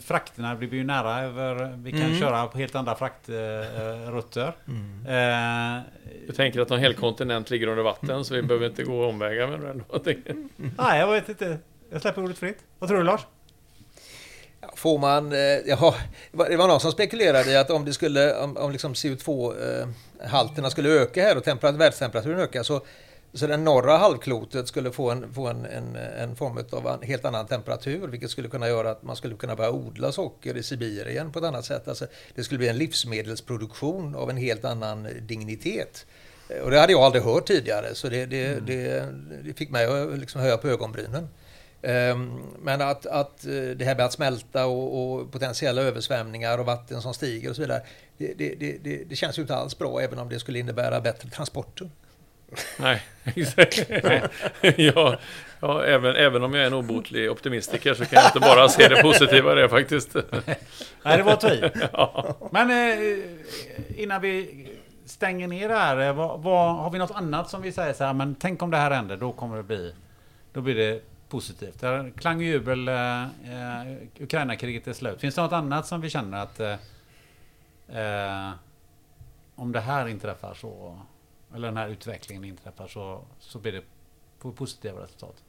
frakterna blir ju nära över... Vi kan mm. köra på helt andra fraktrutter. Mm. Eh, du tänker att någon hel kontinent ligger under vatten så vi behöver inte gå omvägar med den? Nej, jag vet inte. Jag släpper ordet fritt. Vad tror du Lars? Får man, eh, ja, det var någon som spekulerade i att om det skulle, om, om liksom CO2-halterna eh, skulle öka här och temperat, världstemperaturen öka så så den norra halvklotet skulle få en, få en, en, en form av en helt annan temperatur vilket skulle kunna göra att man skulle kunna börja odla socker i Sibirien på ett annat sätt. Alltså, det skulle bli en livsmedelsproduktion av en helt annan dignitet. Och det hade jag aldrig hört tidigare så det, det, mm. det, det fick mig att liksom höja på ögonbrynen. Ehm, men att, att eh, det här med att smälta och, och, potentiella översvämningar och vatten som stiger och så vidare. Det, det, det, det känns ju inte alls bra även om det skulle innebära bättre transporter. Nej, exakt. ja, ja, även, även om jag är en obotlig optimistiker så kan jag inte bara se det positiva det faktiskt. Nej, det var i. Ja. Men eh, innan vi stänger ner det här, eh, vad, vad, har vi något annat som vi säger så här, men tänk om det här händer, då kommer det bli, då blir det positivt. Klang och jubel, eh, eh, Ukraina-kriget är slut. Finns det något annat som vi känner att eh om det här inträffar så eller den här utvecklingen inträffar så, så blir det positiva resultat.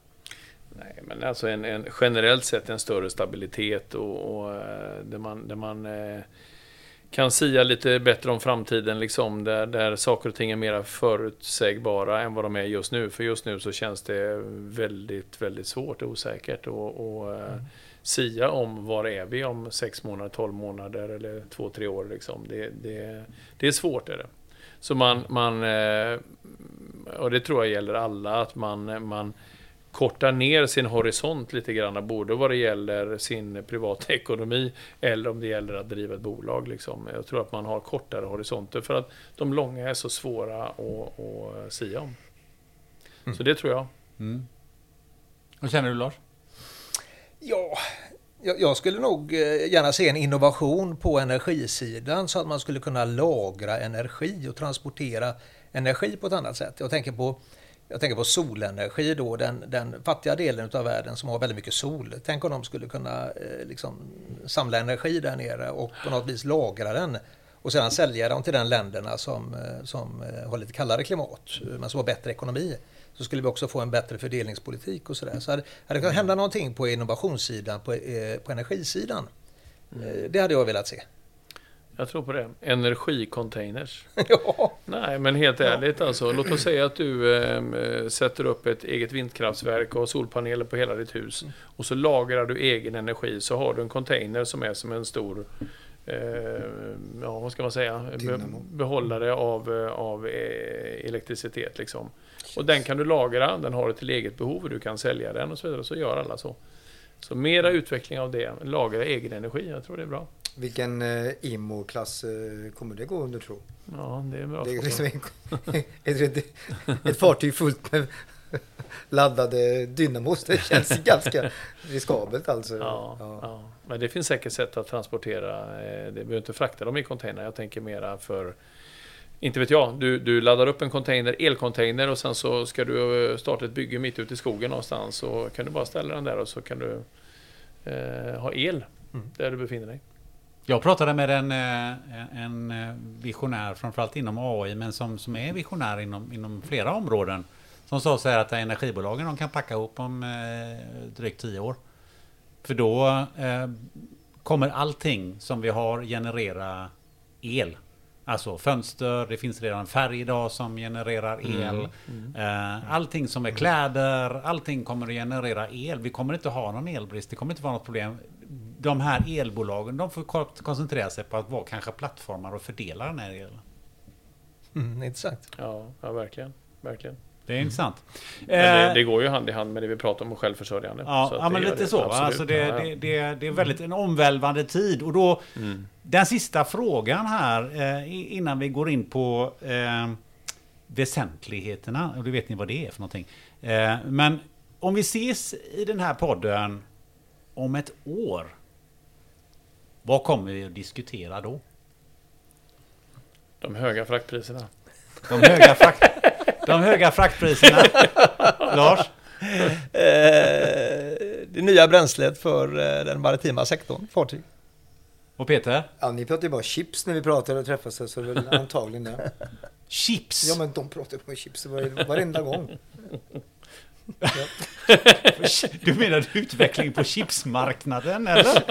Nej, men alltså en, en, generellt sett en större stabilitet och, och eh, där man, där man eh, kan sia lite bättre om framtiden, liksom, där, där saker och ting är mer förutsägbara än vad de är just nu. För just nu så känns det väldigt, väldigt svårt och osäkert att mm. sia om var är vi om sex månader, tolv månader eller två, tre år. Liksom. Det, det, det är svårt. Är det. Så man, man eh, och det tror jag gäller alla, att man, man kortar ner sin horisont lite grann, både vad det gäller sin privata ekonomi eller om det gäller att driva ett bolag. Liksom. Jag tror att man har kortare horisonter för att de långa är så svåra att, att sia om. Mm. Så det tror jag. Mm. Vad känner du Lars? Ja, jag skulle nog eh, gärna se en innovation på energisidan så att man skulle kunna lagra energi och transportera energi på ett annat sätt. Jag tänker på, jag tänker på solenergi då, den, den fattiga delen av världen som har väldigt mycket sol. Tänk om de skulle kunna eh, liksom, samla energi där nere och på något vis lagra den och sedan sälja den till de länderna som, eh, som eh, har lite kallare klimat men som har bättre ekonomi så skulle vi också få en bättre fördelningspolitik och sådär. Så hade, hade det kunnat hända någonting på innovationssidan, på, eh, på energisidan. Eh, Det hade jag velat se. Jag tror på det. Energicontainers. ja. Nej, men helt ärligt alltså. Låt oss säga att du eh, sätter upp ett eget vindkraftverk och solpaneler på hela ditt hus. Och så lagrar du egen energi. Så har du en container som är som en stor ja, vad ska man säga? Dynamo. behållare av, eh, av eh, elektricitet. Liksom. Och den kan du lagra, den har du till eget behov och du kan sälja den och så vidare. Så gör alla så. Så mera utveckling av det. Lagra egen energi, jag tror det är bra. Vilken eh, IMO-klass eh, kommer det gå under tro? Ja, det är bra. Det är liksom en, ett, ett, ett fartyg fullt med laddade dynamos. Det känns ganska riskabelt alltså. Ja, ja. men det finns säkert sätt att transportera. eh, Det behöver inte frakta dem i container. Jag tänker mera för inte vet jag, du, du laddar upp en container, elcontainer och sen så ska du eh, starta ett bygge mitt ute i skogen någonstans. Så kan du bara ställa den där och så kan du eh, ha el där du befinner dig. Jag pratade med en, eh, en visionär, framförallt inom AI, men som, som är visionär inom, inom flera områden. Som sa så här att energibolagen de kan packa ihop om eh, drygt tio år. För då eh, kommer allting som vi har generera el. Alltså fönster, det finns redan färg idag som genererar el. Eh, allting som är kläder, allting kommer att generera el. Vi kommer inte ha någon elbrist, det kommer inte vara något problem. De här elbolagen, de får ko- koncentrera sig på att vara kanske plattformar och fördela den här elen. Mm, intressant. Ja, ja verkligen. verkligen. Det är intressant. Men det, Eh, det går ju hand i hand med det vi pratar om, självförsörjande. Ja, ja men lite så. Alltså det, Ja, ja. det, det, är väldigt en omvälvande tid. Och då, Mm. den sista frågan här, eh, innan vi går in på eh, väsentligheterna. Och det vet ni vad det är för någonting. Eh, men om vi ses i den här podden om ett år. Vad kommer vi att diskutera då? De höga fraktpriserna. De höga, frakt, de höga fraktpriserna. Lars? Eh, det nya bränslet för eh, den maritima sektorn, fartyg. Och Peter? Ja, ni pratar ju bara chips när vi pratar och träffas så det är väl antagligen det. Chips? Ja, men de pratar ju om chips var- varenda gång. Du menar utveckling på chipsmarknaden eller?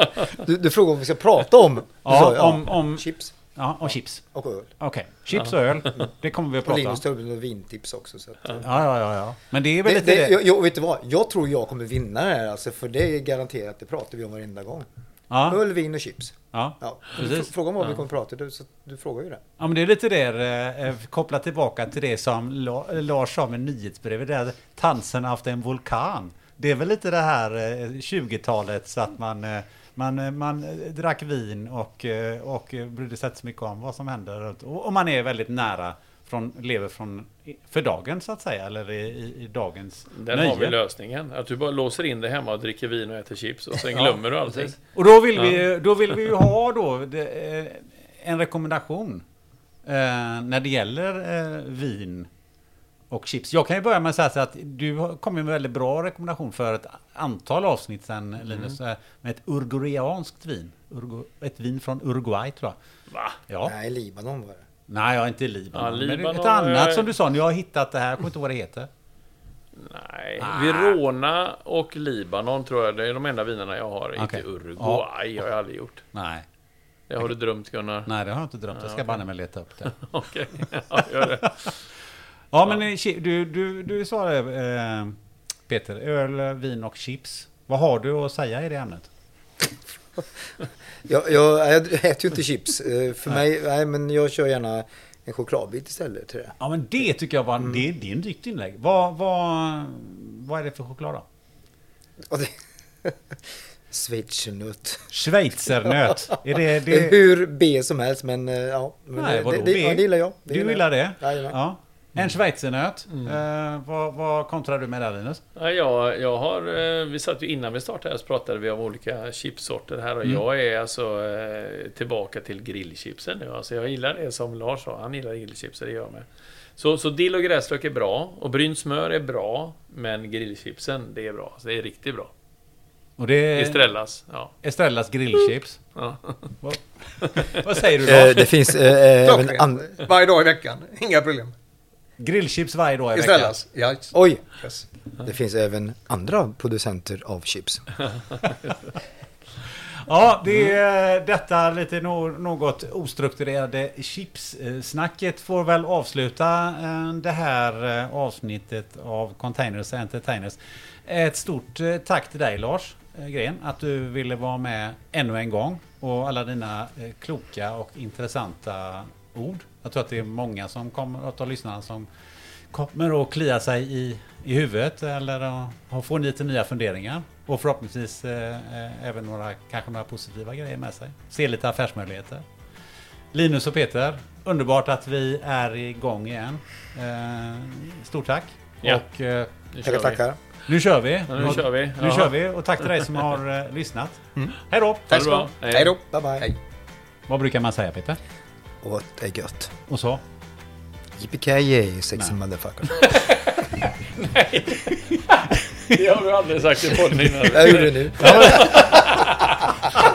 Du, du frågar om vi ska prata om? Ja, sa, om, om, Chips ja, om chips. och öl. Okej, chips och öl. Det kommer vi att Och prata om. Linus tar upp några vintips också. Så att, Ja, ja, ja, ja. Men det är väl det, lite det, det. jag, jag, vet du vad? Jag tror jag kommer vinna det här alltså, för det är garanterat, det pratar vi om varenda gång. Ja, Öl, vin och chips. ja. Ja. Precis. Fråga om vad vi kommer prata, du, så du frågar ju det. ja, men det är lite där, eh, kopplat tillbaka till det som La, Lars sa med nyhetsbrevet, där Tansen haft en vulkan. Det är väl lite det här eh, 20-talet så att man, eh, man, eh, man eh, drack vin och, eh, och brydde sig inte så mycket om vad som händer. runt- Och, man är väldigt nära, från, lever från, för dagen så att säga, eller i, i, i dagens Där nöje. har vi lösningen. Att du bara låser in dig hemma och dricker vin och äter chips och sen Ja, glömmer du allting. Precis. Och då vill, Ja. vi, då vill vi ju ha då en rekommendation eh, när det gäller eh, vin och chips. Jag kan ju börja med att säga att du kommit med väldigt bra rekommendation för ett antal avsnitt sen Linus. eh, Med ett urgureanskt vin. Urgu, ett vin från Uruguay tror jag. Va? Ja. Nej, Libanon var det. Nej, jag är inte i Libanon. Ja, men Libanon ett annat är- som du sa, nu har jag hittat det här. Jag kommer inte ihåg vad det heter. Nej, Ah. Verona och Libanon tror jag det är de enda vinerna jag har. Okej. Inte Uruguay har jag aldrig gjort. Nej, Det har du drömt Gunnar. nej det har jag inte drömt. Jag ska Ja, banne mig leta upp det. Okej, ja, gör det. Ja, men eh, du, du, du det eh, Peter, öl, vin och chips. Vad har du att säga i det ämnet? Jag, jag, jag äter ju inte chips. Eh, För mig, nej men jag kör gärna en chokladbit istället till det. Ja, men det tycker jag var Mm. det, det är en dyktigt inlägg. Vad, vad, vad är det för choklad då? Schweizernöt. Schweizernöt. Är det, Det hur B som helst men eh, ja. Men Nej, det, det, det, ja, det gillar jag. Det du gillar det? Jajamän. Ja. En schweizernöt. Mm. Eh, vad, vad kontrar du med där Linus? Ja, jag, jag har, eh, vi satt ju innan vi startade här så pratade vi om olika chipsorter här och Mm. jag är alltså eh, tillbaka till grillchipsen nu. Alltså jag gillar det som Lars sa, han gillar grillchips, det gör jag med. Så, så dill och gräslök är bra och brynt smör är bra, men grillchipsen det är bra. Så det är riktigt bra. Och det är Estrellas, ja. Estrellas grillchips. ja. Vad säger du Eh, Lars? det finns eh, även an- Varje dag i veckan, inga problem. Grillchips varje dag i veckan. ställas. Ja, Oj! yes. Det finns även andra producenter av chips. Ja, det är detta lite något ostrukturerade chipssnacket får väl avsluta eh, det här eh, avsnittet av Containers Entertainers. Ett stort eh, tack till dig Lars eh, Gren att du ville vara med ännu en gång och alla dina eh, kloka och intressanta ord. Jag tror att det är många som kommer att lyssna som kommer att klia sig i, i huvudet eller ha- få lite nya funderingar. Och förhoppningsvis eh, eh, även några, kanske några positiva grejer med sig. Se lite affärsmöjligheter. Linus och Peter, underbart att vi är igång igen. Eh, stort tack. Ja. Och eh, Nu kör Tackar, vi. tackar. nu kör vi. Ja, nu kör vi. Nu Ja. kör vi och tack till dig som har eh, lyssnat. Hej då! Tack så. Hej då. Bye bye. Hej. Vad brukar man säga Peter? Och det är gött. Och så? Yippee sexy Nej. motherfucker. Det har vi aldrig sagt i podden innan. Jag gjorde det nu.